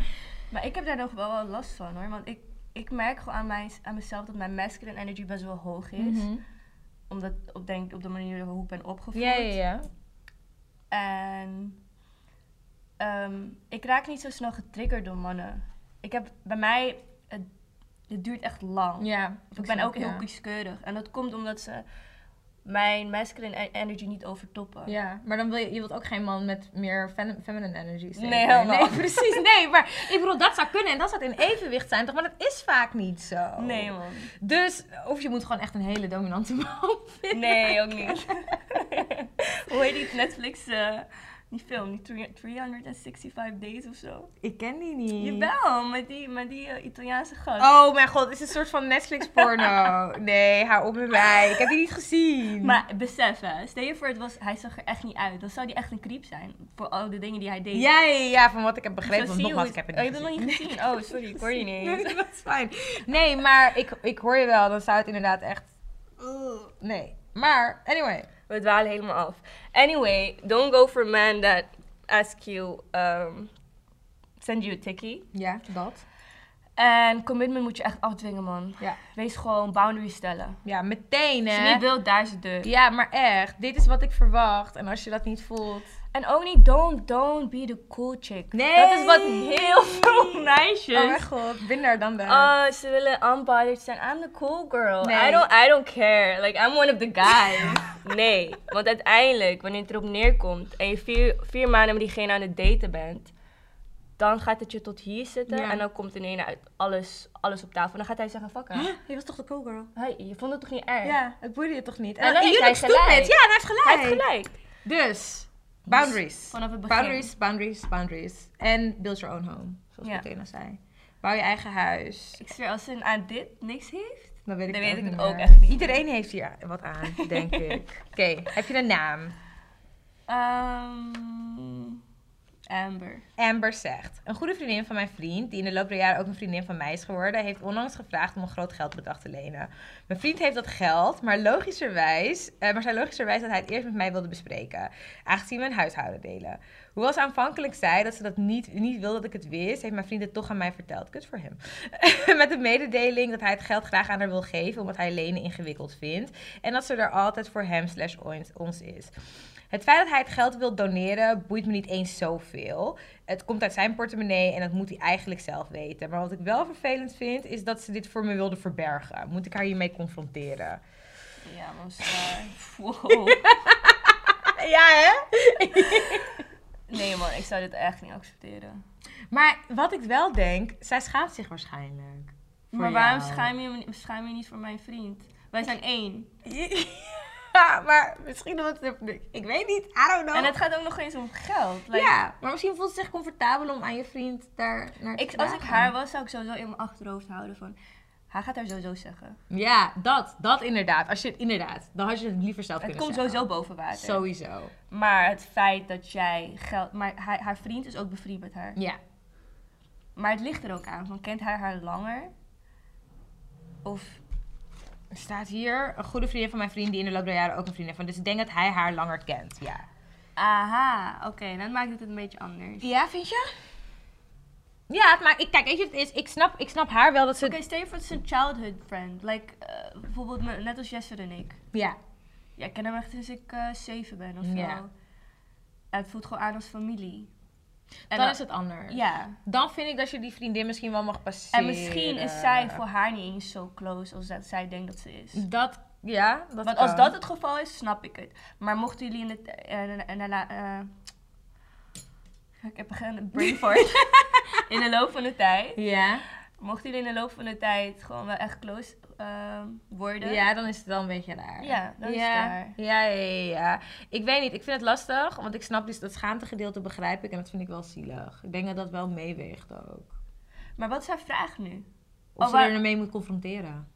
Maar ik heb daar nog wel last van hoor. Want ik, ik merk gewoon aan, mij, aan mezelf dat mijn masculine energy best wel hoog is. Mhm. Omdat op, denk, op de manier hoe ik ben opgevoed. Ja, ja, ja. En ehm, ik raak niet zo snel getriggerd door mannen. Ik heb bij mij, het, het duurt echt lang. Ja, ik ben ook heel kieskeurig. En dat komt omdat ze mijn masculine energy niet overtoppen. Ja, maar dan wil je, je wilt ook geen man met meer fem- feminine energy. zeker? Nee, helemaal. Nee, precies. Nee, maar ik bedoel, dat zou kunnen en dat zou in evenwicht zijn, toch? Maar dat is vaak niet zo. Nee man. Dus, of je moet gewoon echt een hele dominante man vinden. Nee, ook niet. Hoe heet die Netflix, eh, die film, die 3- 365 Days of zo? Ik ken die niet. Jawel, met die, met die eh, Italiaanse gast. Oh mijn god, het is een soort van Netflix porno. Nee, hou op met mij. Ik heb die niet gezien. Maar besef hè, stel je voor, het was, hij zag er echt niet uit. Dan zou die echt een creep zijn. Voor al de dingen die hij deed. ja, ja, ja, van wat ik heb begrepen. Want nogmaals, ik heb het- het Oh, niet je het nog niet gezien? Oh, sorry, ik hoor je niet. Nee, dat is fijn. Nee, maar ik, ik hoor je wel. Dan zou het inderdaad echt... Nee. Maar, anyway. We dwalen helemaal af. Anyway, don't go for a man that ask you, um, send you a tikkie. Ja, dat. En commitment moet je echt afdwingen, man. Ja. Wees gewoon boundaries stellen. Ja, meteen Als je hè. niet wilt, daar is de deur. Ja, maar echt. Dit is wat ik verwacht. En als je dat niet voelt... En ook niet, don't, don't be the cool chick. Nee. Dat is wat heel veel meisjes... Oh mijn god, binder dan de... Oh, ze willen unbothered zijn. I'm the cool girl. Nee. I, don't, I don't care. Like, I'm one of the guys. nee, want uiteindelijk, wanneer het erop neerkomt... en je vier, vier maanden met diegene aan het daten bent... dan gaat het je tot hier zitten... Ja. en dan komt in één uit alles, alles op tafel. En dan gaat hij zeggen, fuck haar. je was toch de cool girl? Hey, je vond het toch niet erg? Ja, het boeide je toch niet? En dan hij look stupid. gelijk. Ja, hij heeft gelijk. Hij heeft gelijk. Dus, boundaries. Vanaf het begin. Boundaries, boundaries, boundaries. En build your own home. Zoals Ja. Bettina zei. Bouw je eigen huis. Ik zweer, als ze aan dit niks heeft... Dan weet ik, Dan het weet ik niet het ook echt niet. Iedereen heeft hier wat aan, denk ik. Oké, heb je een naam? Ehm Amber. Amber zegt: Een goede vriendin van mijn vriend, die in de loop der jaren ook een vriendin van mij is geworden, heeft onlangs gevraagd om een groot geldbedrag te lenen. Mijn vriend heeft dat geld, maar logischerwijs, eh, maar zei logischerwijs dat hij het eerst met mij wilde bespreken, aangezien we een huishouden delen. Hoewel ze aanvankelijk zei dat ze dat niet, niet wilde dat ik het wist, heeft mijn vriend het toch aan mij verteld. Kut voor hem. met de mededeling dat hij het geld graag aan haar wil geven, omdat hij lenen ingewikkeld vindt. En dat ze er altijd voor hem slash ons- is. Het feit dat hij het geld wil doneren boeit me niet eens zoveel. Het komt uit zijn portemonnee en dat moet hij eigenlijk zelf weten. Maar wat ik wel vervelend vind, is dat ze dit voor me wilde verbergen. Moet ik haar hiermee confronteren? Ja, zwaar. Wow. Ja, hè? Nee man, ik zou dit echt niet accepteren. Maar wat ik wel denk, zij schaamt zich waarschijnlijk. maar waarom schaam je, me- schaam je niet voor mijn vriend? Wij zijn één. Maar misschien omdat het... Ik weet niet, I don't know. En het gaat ook nog eens om geld. Like, ja, maar misschien voelt het zich comfortabel om aan je vriend daar naar te ik, als ik haar was, zou ik sowieso in mijn achterhoofd houden van... Hij gaat haar sowieso zeggen. Ja, dat, dat inderdaad. Als je het inderdaad, dan had je het liever zelf Het kunnen komt zeggen. sowieso boven water. Sowieso. Maar het feit dat jij geld... Maar hij, haar vriend is ook bevriend met haar. Ja. Maar het ligt er ook aan. Van, kent hij haar langer? Of... Er staat hier een goede vriendin van mijn vriend die in de loop der jaren ook een vriendin van. Dus ik denk dat hij haar langer kent. Ja. Aha, oké. dan maakt het het een beetje anders. Ja, vind je? Ja, maar ik, kijk, weet je, wat het is, ik, snap, ik snap haar wel dat ze. Oké, voor het is een childhood friend. Like, eh, bijvoorbeeld me- net als Jesse en ik. Ja. Ja, ik ken hem echt sinds ik eh, zeven ben of zo. Ja. En het voelt gewoon aan als familie. En dan is het anders. Ja. Dan vind ik dat je die vriendin misschien wel mag passeren. En misschien is zij voor haar niet eens zo close als dat zij denkt dat ze is. Dat, ja, dat Want kan. als dat het geval is, snap ik het. Maar mochten jullie in het... eh, eh, eh, eh, ik heb een brain fart. in de loop van de tijd. Ja. Mochten jullie in de loop van de tijd gewoon wel echt close eh, worden. Ja, dan is het wel een beetje raar. Ja, dan is het raar. Ja, ja, ja, ja. Ik weet niet, ik vind het lastig, want ik snap dus dat schaamtegedeelte begrijp ik en dat vind ik wel zielig. Ik denk dat dat wel meeweegt ook. Maar wat is haar vraag nu? Of Oh, ze waar- er mee moet confronteren.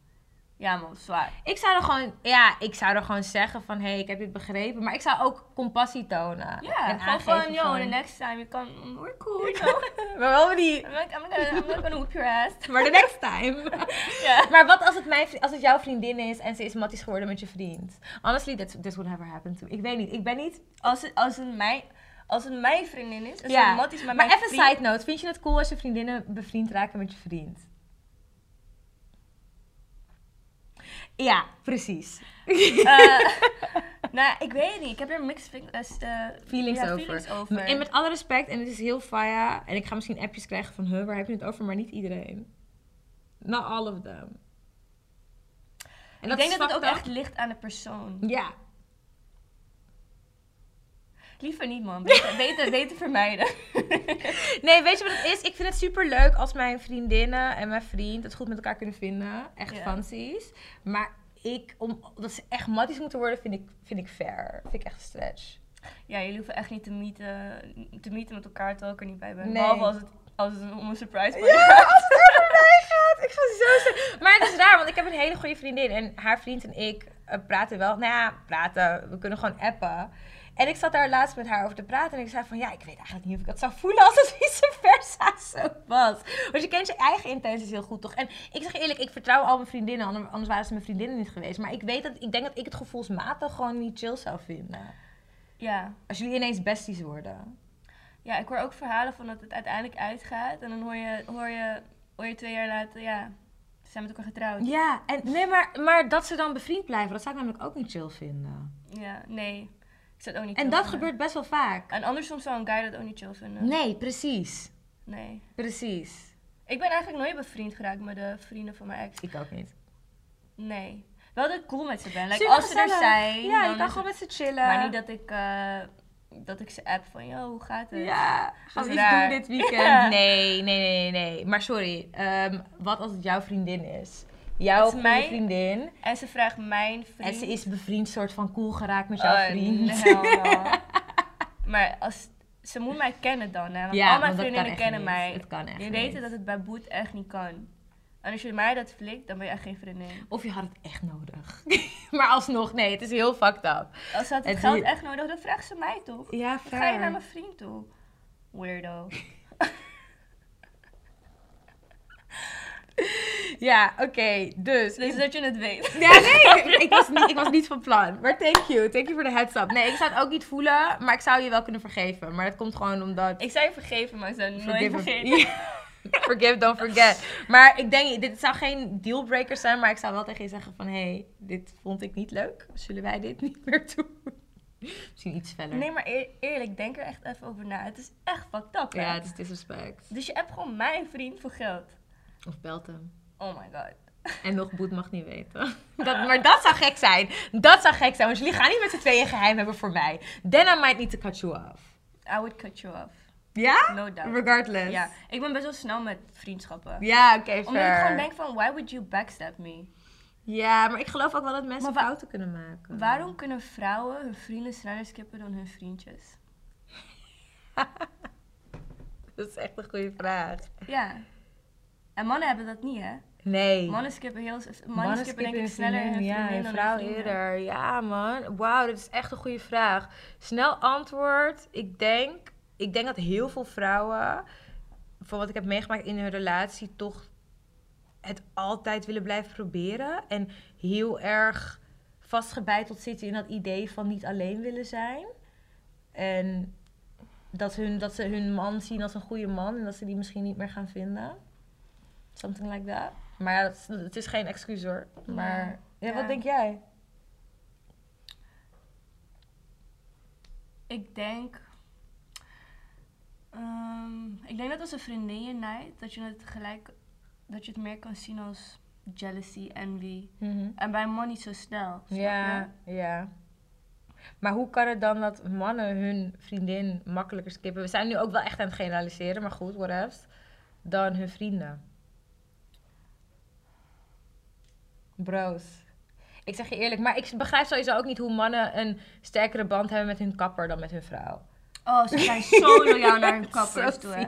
Ja man, zwaar. Ik zou er gewoon, ja, ik zou er gewoon zeggen van, hé, hey, ik heb dit begrepen. Maar ik zou ook compassie tonen. Ja, en gewoon van, yo, the next time you come, we're cool, you know? Maar wel niet. I'm, like, I'm, gonna, I'm not gonna whoop your ass. Maar the next time. Ja. Maar wat als het, mijn, als het jouw vriendin is en ze is matties geworden met je vriend? Honestly, that's, this would never happen to me. Ik weet niet, ik ben niet... Als het, als het, mijn, als het mijn vriendin is, als Ja, het mat is met maar mijn even vriend... side note, vind je het cool als je vriendinnen bevriend raken met je vriend? Ja, precies. Eh, nou, ik weet het niet. Ik heb er mixed eh, eh, Feelings ja, over. feelings over. En met alle respect, en het is heel faya, en ik ga misschien appjes krijgen van, huh, waar heb je het over? Maar niet iedereen. Not all of them. En ik denk dat het ook echt ligt aan de persoon. Ja. Liever niet, man. Beter, beter, beter vermijden. Nee, weet je wat het is? Ik vind het super leuk als mijn vriendinnen en mijn vriend het goed met elkaar kunnen vinden. Echt Ja. fancies. Maar ik, om, dat ze echt matties moeten worden, vind ik, vind ik fair. Vind ik echt een stretch. ja, jullie hoeven echt niet te meeten, te meeten met elkaar terwijl ik er niet bij ben. Nee. Behalve als het, als het om een surprise party Ja, gaat. als het over mij gaat. Ik ga zo. Maar het is raar, want ik heb een hele goede vriendin. En haar vriend en ik eh, praten wel. Nou ja, praten. We kunnen gewoon appen. En ik zat daar laatst met haar over te praten. En ik zei van, ja, ik weet eigenlijk niet of ik dat zou voelen als het vice versa zo was. Want je kent je eigen intenties heel goed, toch? En ik zeg eerlijk, ik vertrouw al mijn vriendinnen. ander- Anders waren ze mijn vriendinnen niet geweest. Maar ik weet dat, ik denk dat ik het gevoelsmatig gewoon niet chill zou vinden. Ja. Als jullie ineens besties worden. ja, ik hoor ook verhalen van dat het uiteindelijk uitgaat. En dan hoor je, hoor je, hoor je twee jaar later, ja, ze zijn met elkaar getrouwd. Ja, en nee, maar, maar dat ze dan bevriend blijven, dat zou ik namelijk ook niet chill vinden. Ja, nee. Ik zou het ook niet En dat vinden. gebeurt best wel vaak. En andersom zou een guy dat ook niet chill vinden. Nee, precies. Nee. Precies. Ik ben eigenlijk nooit bevriend geraakt met de vrienden van mijn ex. Ik ook niet. Nee. Wel dat ik cool met ze ben. Like, Super als ze er gezellig. zijn. Ja, dan je kan is gewoon het- met ze chillen. Maar niet dat ik, eh, dat ik ze app van, yo, hoe gaat het? Ja, gaan we is iets raar. doen dit weekend? Ja. Nee, nee, nee, nee. Maar sorry, ehm, wat als het jouw vriendin is? Jouw goede mijn vriendin. En ze vraagt mijn vriend. En ze is bevriend, soort van cool geraakt met jouw Oh, vriend. no. maar als, ze moet mij kennen dan, hè. Want Ja, al mijn vriendinnen kennen niet. mij. Het kan echt Je weet dat het bij Boet echt niet kan. En als je mij dat flikt, dan ben je echt geen vriendin. Of je had het echt nodig. maar alsnog, nee, het is heel fucked up. Als ze had het Het geld echt nodig, dan vraagt ze mij toch? Ja, Dan ga je naar mijn vriend toe. Weirdo. Ja, oké, dus. Dus dat je het weet. Ja, nee, ik was, niet, ik was niet van plan. Maar thank you. Thank you voor de heads up. Nee, ik zou het ook niet voelen, maar ik zou je wel kunnen vergeven. Maar dat komt gewoon omdat... Ik zou je vergeven, maar ik zou nooit vergeten. Ja. Forgive, don't forget. Maar ik denk, dit zou geen dealbreaker zijn, maar ik zou wel tegen je zeggen van... Hé, hey, dit vond ik niet leuk. Zullen wij dit niet meer doen? Misschien iets feller. Nee, maar eer- eerlijk, denk er echt even over na. Het is echt fucked up, hè? Ja, het is disrespect. Dus je hebt gewoon mijn vriend voor geld. Of belt hem. Oh my god. En nog Boet mag niet weten. Dat, maar dat zou gek zijn. Dat zou gek zijn, want jullie gaan niet met z'n tweeën geheim hebben voor mij. Then I might need to cut you off. I would cut you off. Ja? No doubt. Regardless. Ja, ik ben best wel snel met vriendschappen. Ja, oké, Omdat ik gewoon denk van, why would you backstab me? Ja, maar ik geloof ook wel dat mensen fouten kunnen maken. Waarom kunnen vrouwen hun vrienden sneller skippen dan hun vriendjes? Dat is echt een goede vraag. Ja. En mannen hebben dat niet, hè? Nee. Mannen skippen heel... Mannen, skippen denk ik sneller hun ja, een vrouw eerder. Ja, man. Wauw, dit is echt een goede vraag. Snel antwoord. Ik denk, ik denk dat heel veel vrouwen, van wat ik heb meegemaakt in hun relatie, toch het altijd willen blijven proberen. En heel erg vastgebeiteld zitten in dat idee van niet alleen willen zijn. En dat, hun, dat ze hun man zien als een goede man en dat ze die misschien niet meer gaan vinden. Something like that. Maar ja, dat het is geen excuus hoor. Maar ja, Ja. wat denk jij? Ik denk... ehm, ik denk dat als een vriendin je naait, dat je het gelijk... Dat je het meer kan zien als jealousy, envy. En bij een man niet zo snel. Ja, ja. Maar hoe kan het dan dat mannen hun vriendin makkelijker skippen? We zijn nu ook wel echt aan het generaliseren, maar goed, whatever. Dan hun vrienden. Bros. Ik zeg je eerlijk, maar ik begrijp sowieso ook niet hoe mannen een sterkere band hebben met hun kapper dan met hun vrouw. Oh, ze zijn zo loyaal naar hun kappers toe, hè?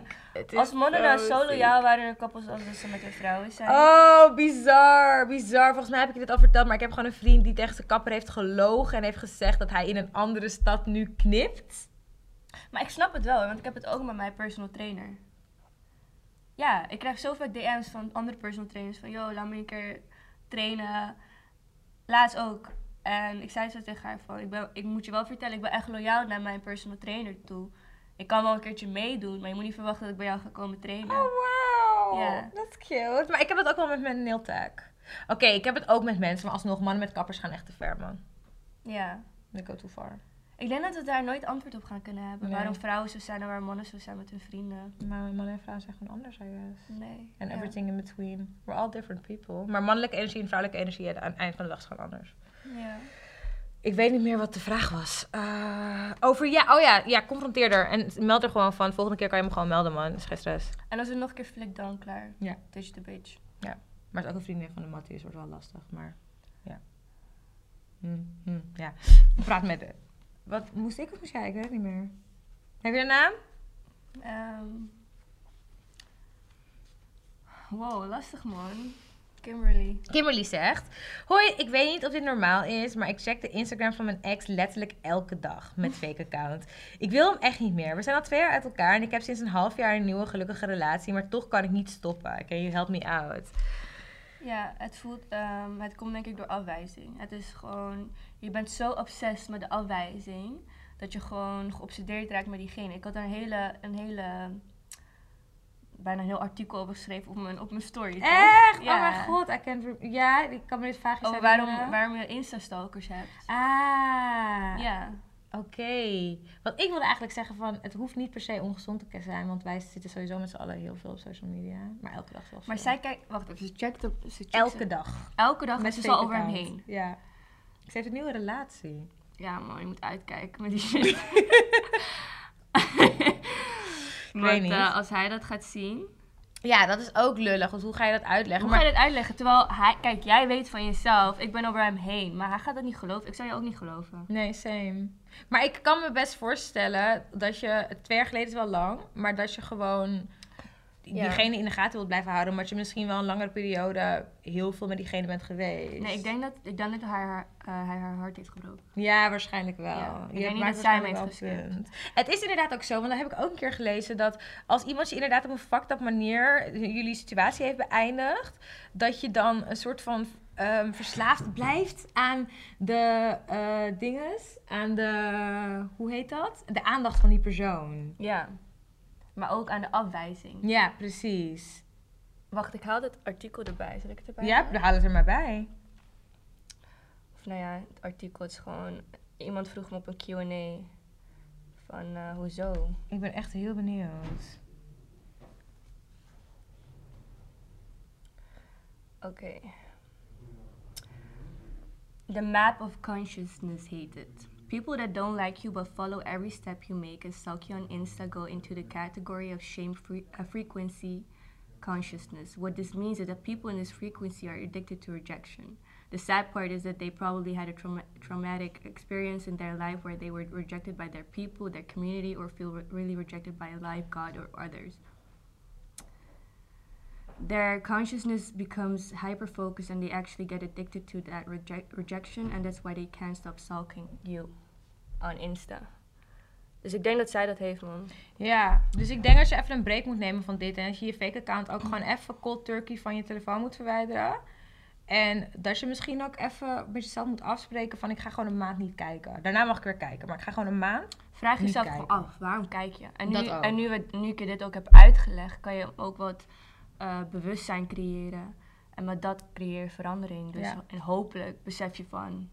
Als mannen nou zo loyaal waren naar hun kappers als dat ze met hun vrouwen zijn. Oh, bizar, bizar. Volgens mij heb ik je dit al verteld, maar ik heb gewoon een vriend die tegen zijn kapper heeft gelogen en heeft gezegd dat hij in een andere stad nu knipt. Maar ik snap het wel, want ik heb het ook met mijn personal trainer. Ja, ik krijg zoveel DM's van andere personal trainers van, yo, laat me een keer trainen. Laatst ook. En ik zei zo tegen haar van, ik, ben, ik moet je wel vertellen, ik ben echt loyaal naar mijn personal trainer toe. Ik kan wel een keertje meedoen, maar je moet niet verwachten dat ik bij jou ga komen trainen. Oh, wow. Ja. Dat is cute. Maar ik heb het ook wel met mijn nail tag. Oké, ik heb het ook met mensen, maar alsnog, mannen met kappers gaan echt te ver, man. Ja. They go too far. Ik denk dat we daar nooit antwoord op gaan kunnen hebben. Nee. Waarom vrouwen zo zijn en waarom mannen zo zijn met hun vrienden. Maar mannen en vrouwen zijn gewoon anders, I guess. Nee. Ja. everything in between. We're all different people. Maar mannelijke energie en vrouwelijke energie aan het eind van de dag is gewoon anders. Ja. Ik weet niet meer wat de vraag was. Eh, over, ja, oh ja, ja, confronteer er. En meld er gewoon van. Volgende keer kan je me gewoon melden, man. Is geen stress. En als we nog een keer flik dan klaar. Ja. Touch the bitch. Maar het is ook een vriendin van de Mattie, dus wordt wel lastig. Maar ja. Hm, hm, ja. Praat met. Wat moest ik of moest jij? Ik weet het niet meer. Heb je een naam? Ehm. wow, lastig man. Kimberly. Kimberly zegt: Hoi, ik weet niet of dit normaal is, maar ik check de Instagram van mijn ex letterlijk elke dag met fake account. Ik wil hem echt niet meer. We zijn al twee jaar uit elkaar en ik heb sinds een half jaar een nieuwe gelukkige relatie, maar toch kan ik niet stoppen. Can you help me out? Ja, het voelt, ehm, het komt denk ik door afwijzing. Het is gewoon, je bent zo obsessed met de afwijzing, dat je gewoon geobsedeerd raakt met diegene. Ik had een hele, een hele, bijna een heel artikel over geschreven op mijn, op mijn story. Echt? Ja. Oh mijn god, I can't re- Ja, ik kan me dit vaag Over waarom, waarom je Insta-stalkers hebt. Ah, Ja. Oké. Want ik wilde eigenlijk zeggen van, het hoeft niet per se ongezond te zijn, want wij zitten sowieso met z'n allen heel veel op social media. Maar elke dag zelfs. Maar veel. zij kijkt, wacht even, ze checkt op, ze checkt Elke ze- dag. elke dag Met ze al over hem heen. Ja. Ze heeft een nieuwe relatie. Ja man, je moet uitkijken met die shit. maar eh, als hij dat gaat zien, Ja, dat is ook lullig. Want hoe ga je dat uitleggen? Hoe ga je dit uitleggen? Terwijl hij, kijk, jij weet van jezelf, ik ben over hem heen. Maar hij gaat dat niet geloven. Ik zou je ook niet geloven. Nee, same. Maar ik kan me best voorstellen dat je, twee jaar geleden is wel lang, maar dat je gewoon Ja. diegene in de gaten wilt blijven houden, maar dat je misschien wel een langere periode heel veel met diegene bent geweest. Nee, ik denk dat, ik denk dat hij, haar, eh, hij haar hart heeft gebroken. Ja, waarschijnlijk wel. Ja, ik Je denk niet dat zij hem heeft geskipt. Het is inderdaad ook zo, want dat heb ik ook een keer gelezen, dat als iemand je inderdaad op een fucked up manier jullie situatie heeft beëindigd, dat je dan een soort van ehm, verslaafd blijft aan de eh dinges, aan de, hoe heet dat? De aandacht van die persoon. Ja. Maar ook aan de afwijzing. Ja, precies. Wacht, ik haal dit artikel erbij. Zal ik het erbij Ja, we halen het er maar bij. Of nou ja, het artikel is gewoon... Iemand vroeg me op een Q&A van eh, hoezo? Ik ben echt heel benieuwd. Oké. The map of consciousness it. People that don't like you but follow every step you make and stalk you on Insta go into the category of shame free, uh, frequency consciousness. What this means is that people in this frequency are addicted to rejection. The sad part is that they probably had a trauma- traumatic experience in their life where they were rejected by their people, their community, or feel re- really rejected by a life, God, or others. Their consciousness becomes hyper focused and they actually get addicted to that reject- rejection, and that's why they can't stop stalking you on Insta. Dus ik denk dat zij dat heeft, man. Ja, dus ik denk dat je even een break moet nemen van dit. En dat je je fake account ook gewoon even cold turkey van je telefoon moet verwijderen. En dat je misschien ook even met jezelf moet afspreken van ik ga gewoon een maand niet kijken. Daarna mag ik weer kijken, maar ik ga gewoon een maand. Vraag jezelf af, waarom kijk je? En nu, en nu, we, nu ik je dit ook heb uitgelegd, kan je ook wat eh, bewustzijn creëren. En met dat creëer je verandering. Dus Ja. en hopelijk besef je van,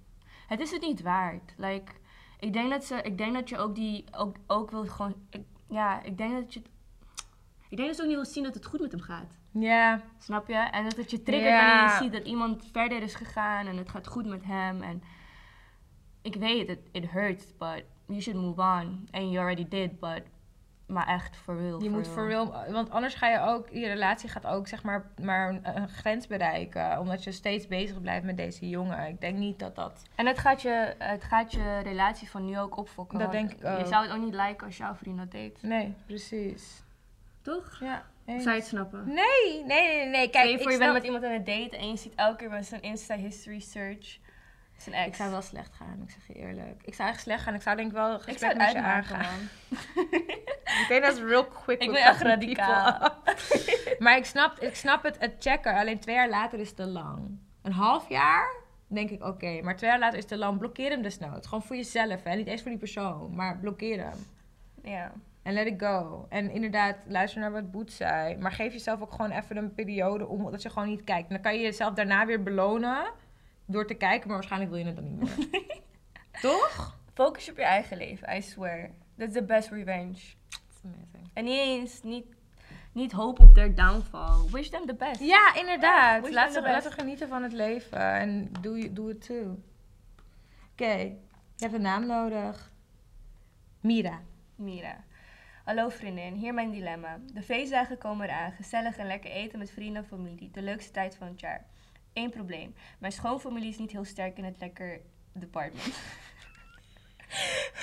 het is het niet waard. Like, ik, denk dat ze, ik denk dat je ook die, ook, ook wil gewoon, ik, ja, ik denk dat je, ik denk dat ze ook niet wil zien dat het goed met hem gaat. Ja, Snap je? En dat het je triggert wanneer je ziet dat iemand verder is gegaan en het gaat goed met hem. En ik weet, it, it hurts, but you should move on. And you already did, but... Maar echt, for real, je moet for real, want anders ga je ook, je relatie gaat ook zeg maar, maar een, een grens bereiken. Omdat je steeds bezig blijft met deze jongen. Ik denk niet dat dat... En het gaat, je, het gaat je relatie van nu ook opfokken. Dat denk ik ook. Je zou het ook niet liken als jouw vriend dat deed. Nee, precies. Toch? Ja. Zou je het snappen? Nee, nee, nee, nee. Kijk, je ik voor je snap- bent met iemand aan het daten en je ziet elke keer bij zijn Insta history search zijn ex. Ik zou wel slecht gaan, ik zeg je eerlijk. Ik zou echt slecht gaan. Ik zou denk ik wel een ik gesprek zou het met je aangaan. man. Ik denk dat is real quick. Ik ben echt radicaal. maar ik snap, ik snap het, het checken. Alleen twee jaar later is te lang. Een half jaar denk ik oké. Maar twee jaar later is te lang. Blokkeer hem desnoods. Gewoon voor jezelf. Hè? Niet eens voor die persoon. Maar blokkeer hem. Ja. En let it go. En inderdaad, luister naar wat Boet zei. Maar geef jezelf ook gewoon even een periode om dat je gewoon niet kijkt. En dan kan je jezelf daarna weer belonen door te kijken. Maar waarschijnlijk wil je het dan niet meer. Toch? Focus je op je eigen leven, I swear. That's the best revenge. That's amazing. En niet eens, niet, niet hoop op their downfall. Wish them the best. Ja, inderdaad. wish laat, ze, laat genieten van het leven. En doe je- doe het too. Oké, je hebt een naam nodig. Mira. Mira. Hallo vriendin, hier mijn dilemma. De feestdagen komen eraan, gezellig en lekker eten met vrienden en familie. De leukste tijd van het jaar. Eén probleem. Mijn schoonfamilie is niet heel sterk in het lekker department.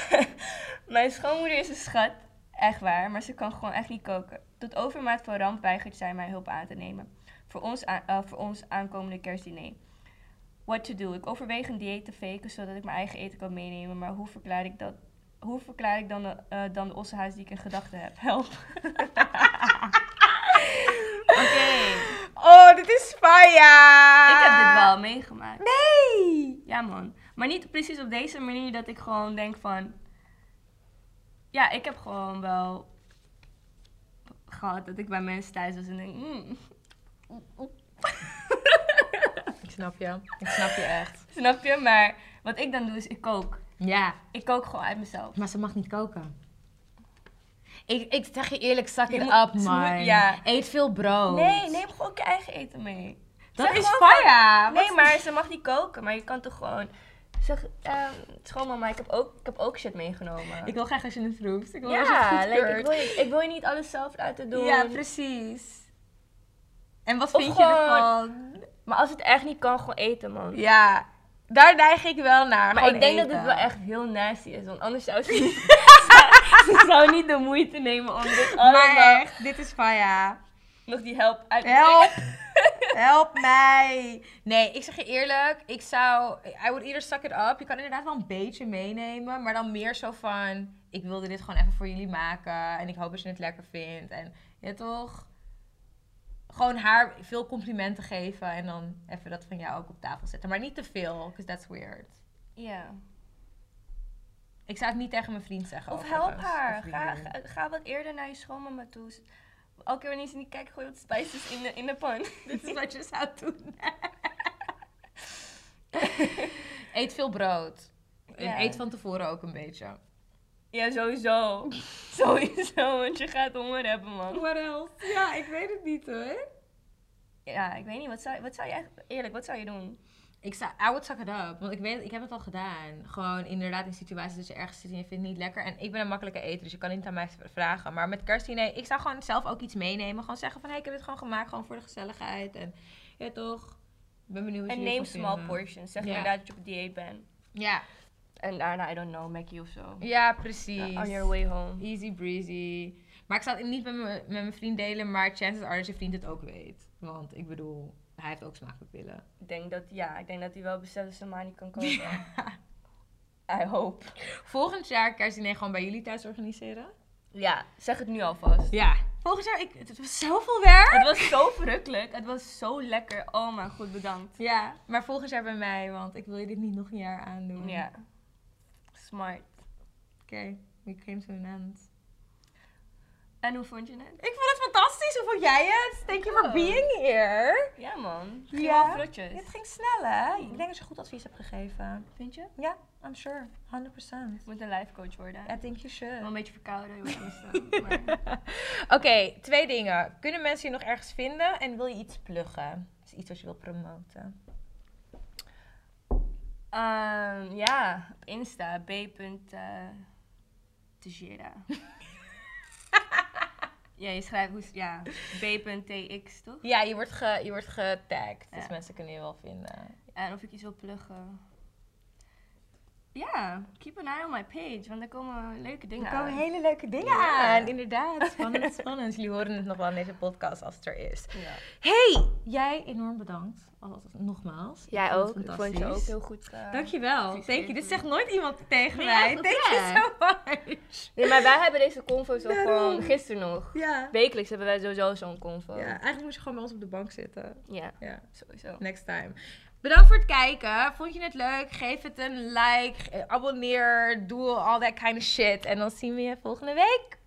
mijn schoonmoeder is een schat, echt waar, maar ze kan gewoon echt niet koken. Tot overmaat van ramp weigert zij mij hulp aan te nemen. Voor ons, eh, voor ons aankomende kerstdiner. What to do? Ik overweeg een dieet te faken zodat ik mijn eigen eten kan meenemen, maar hoe verklaar ik dat? Hoe verklaar ik dan de, eh, dan de ossehaas die ik in gedachten heb? Help. Oké. Oh, dit is fire! Ik heb dit wel meegemaakt. Nee! Ja, man. Maar niet precies op deze manier dat ik gewoon denk van... Ja, ik heb gewoon wel gehad dat ik bij mensen thuis was en denk... mm. Ik snap je. Ik snap je echt. Snap je? Maar wat ik dan doe is ik kook. Ja, Ik kook gewoon uit mezelf. maar ze mag niet koken. Ik, ik zeg je eerlijk, zak Je it moet- up, man. ja. Eet veel brood. Nee, neem gewoon je eigen eten mee. Dat Zeg is fire! Nee, Wat- maar ze mag niet koken. Maar je kan toch gewoon... Zeg, ehm schoonmama, ik heb, ook, ik heb ook shit meegenomen. Ik wil graag als je het proeft. Ik wil ja, het like, ik, wil je, ik wil je niet alles zelf laten doen. Ja, precies. En wat Of vind je ervan? Maar als het echt niet kan, gewoon eten, man. Ja, daar neig ik wel naar. Maar ik denk dat het wel echt heel nasty is. Want anders zou ze niet, ze zou niet de moeite nemen om dit allemaal Maar echt, dit is fire. nog die help uit te Help! Help mij! Nee, ik zeg je eerlijk, ik zou... I would either suck it up. Je kan inderdaad wel een beetje meenemen, maar dan meer zo van... Ik wilde dit gewoon even voor jullie maken en ik hoop dat je het lekker vindt. En ja, toch? Gewoon haar veel complimenten geven en dan even dat van jou ook op tafel zetten. Maar niet te veel, because that's weird. Ja. Ik zou het niet tegen mijn vriend zeggen. Of help haar. Ga, ga, ga wat eerder naar je schoonmama toe. Elke keer wanneer ze niet kijkt, gooi wat spices in de, in de pan. Dit is wat je zou doen. Eet veel brood. En Ja. eet van tevoren ook een beetje. Ja, sowieso. sowieso, want je gaat honger hebben, man. What else? Ja, ik weet het niet hoor. Ja, ik weet niet. Wat zou, wat zou je echt... Eerlijk, wat zou je doen? Ik zou, I would suck it up. Want ik weet, ik heb het al gedaan. Gewoon inderdaad in situaties dat je ergens zit en je vindt het niet lekker. En ik ben een makkelijke eter, dus je kan niet aan mij vragen. Maar met kerstdiner, ik zou gewoon zelf ook iets meenemen. Gewoon zeggen van, hé, ik heb dit gewoon gemaakt, gewoon voor de gezelligheid. En ja, toch? Ik ben benieuwd wat En neem small vinden. portions. Zeg inderdaad dat je op het dieet bent. Ja, En daarna, I don't know, Mackie of zo. ja precies. On your way home. Easy breezy. Maar ik zou het niet met mijn vriend delen, maar chances are dat je vriend het ook weet. Want ik bedoel, hij heeft ook smaakpapillen. Ik denk dat, ja, ik denk dat hij wel beseft dat kan komen. I hope. Volgend jaar kerstdiner gewoon bij jullie thuis organiseren? Ja, zeg het nu alvast. Ja. Volgend jaar, ik, het was zoveel werk. Het was zo verrukkelijk. Het was zo lekker. Oh mijn god, bedankt. Ja, maar volgend jaar bij mij, want ik wil je dit niet nog een jaar aandoen. Ja. Smart. Oké, we came to an end. En hoe vond je het? Ik vond het fantastisch. Hoe vond jij het? Thank you for Oh. being here. Ja man. Het ging Ja. wel vlotjes. Het ging snel, hè? Ik denk dat je goed advies hebt gegeven. Vind je? Ja, I'm sure. 100%. Ik moet een life coach worden. I think you should. Wel een beetje verkouden. Oké, twee dingen. Kunnen mensen je nog ergens vinden en wil je iets pluggen? Is iets wat je wil promoten? Ehm, ja, op Insta. B. Tejera. ja, je schrijft hoe... Ja, B.tx toch? Ja, je wordt, ge, je wordt getagd, dus Ja. mensen kunnen je wel vinden. En of ik iets wil pluggen. Ja, keep an eye on my page, want er komen leuke dingen Er komen aan. hele leuke dingen Ja. aan, inderdaad. Spannend, spannend. Jullie horen het nog wel in deze podcast als het er is. Ja. Hey, jij enorm bedankt. Als, nogmaals. Jij ook. Ik vond je ook heel goed. eh, Dankjewel. Thank you. Dit zegt nooit iemand tegen mij. Thank you so much. Nee, maar wij hebben deze convo's al Daarom. gewoon gisteren nog. Ja. Wekelijks hebben wij sowieso zo'n convo. ja. Eigenlijk moet je gewoon bij ons op de bank zitten. Ja, Ja. sowieso. Next time. Bedankt voor het kijken. Vond je het leuk? Geef het een like. eh, Abonneer. Doe all that kind of shit. En dan zien we je volgende week.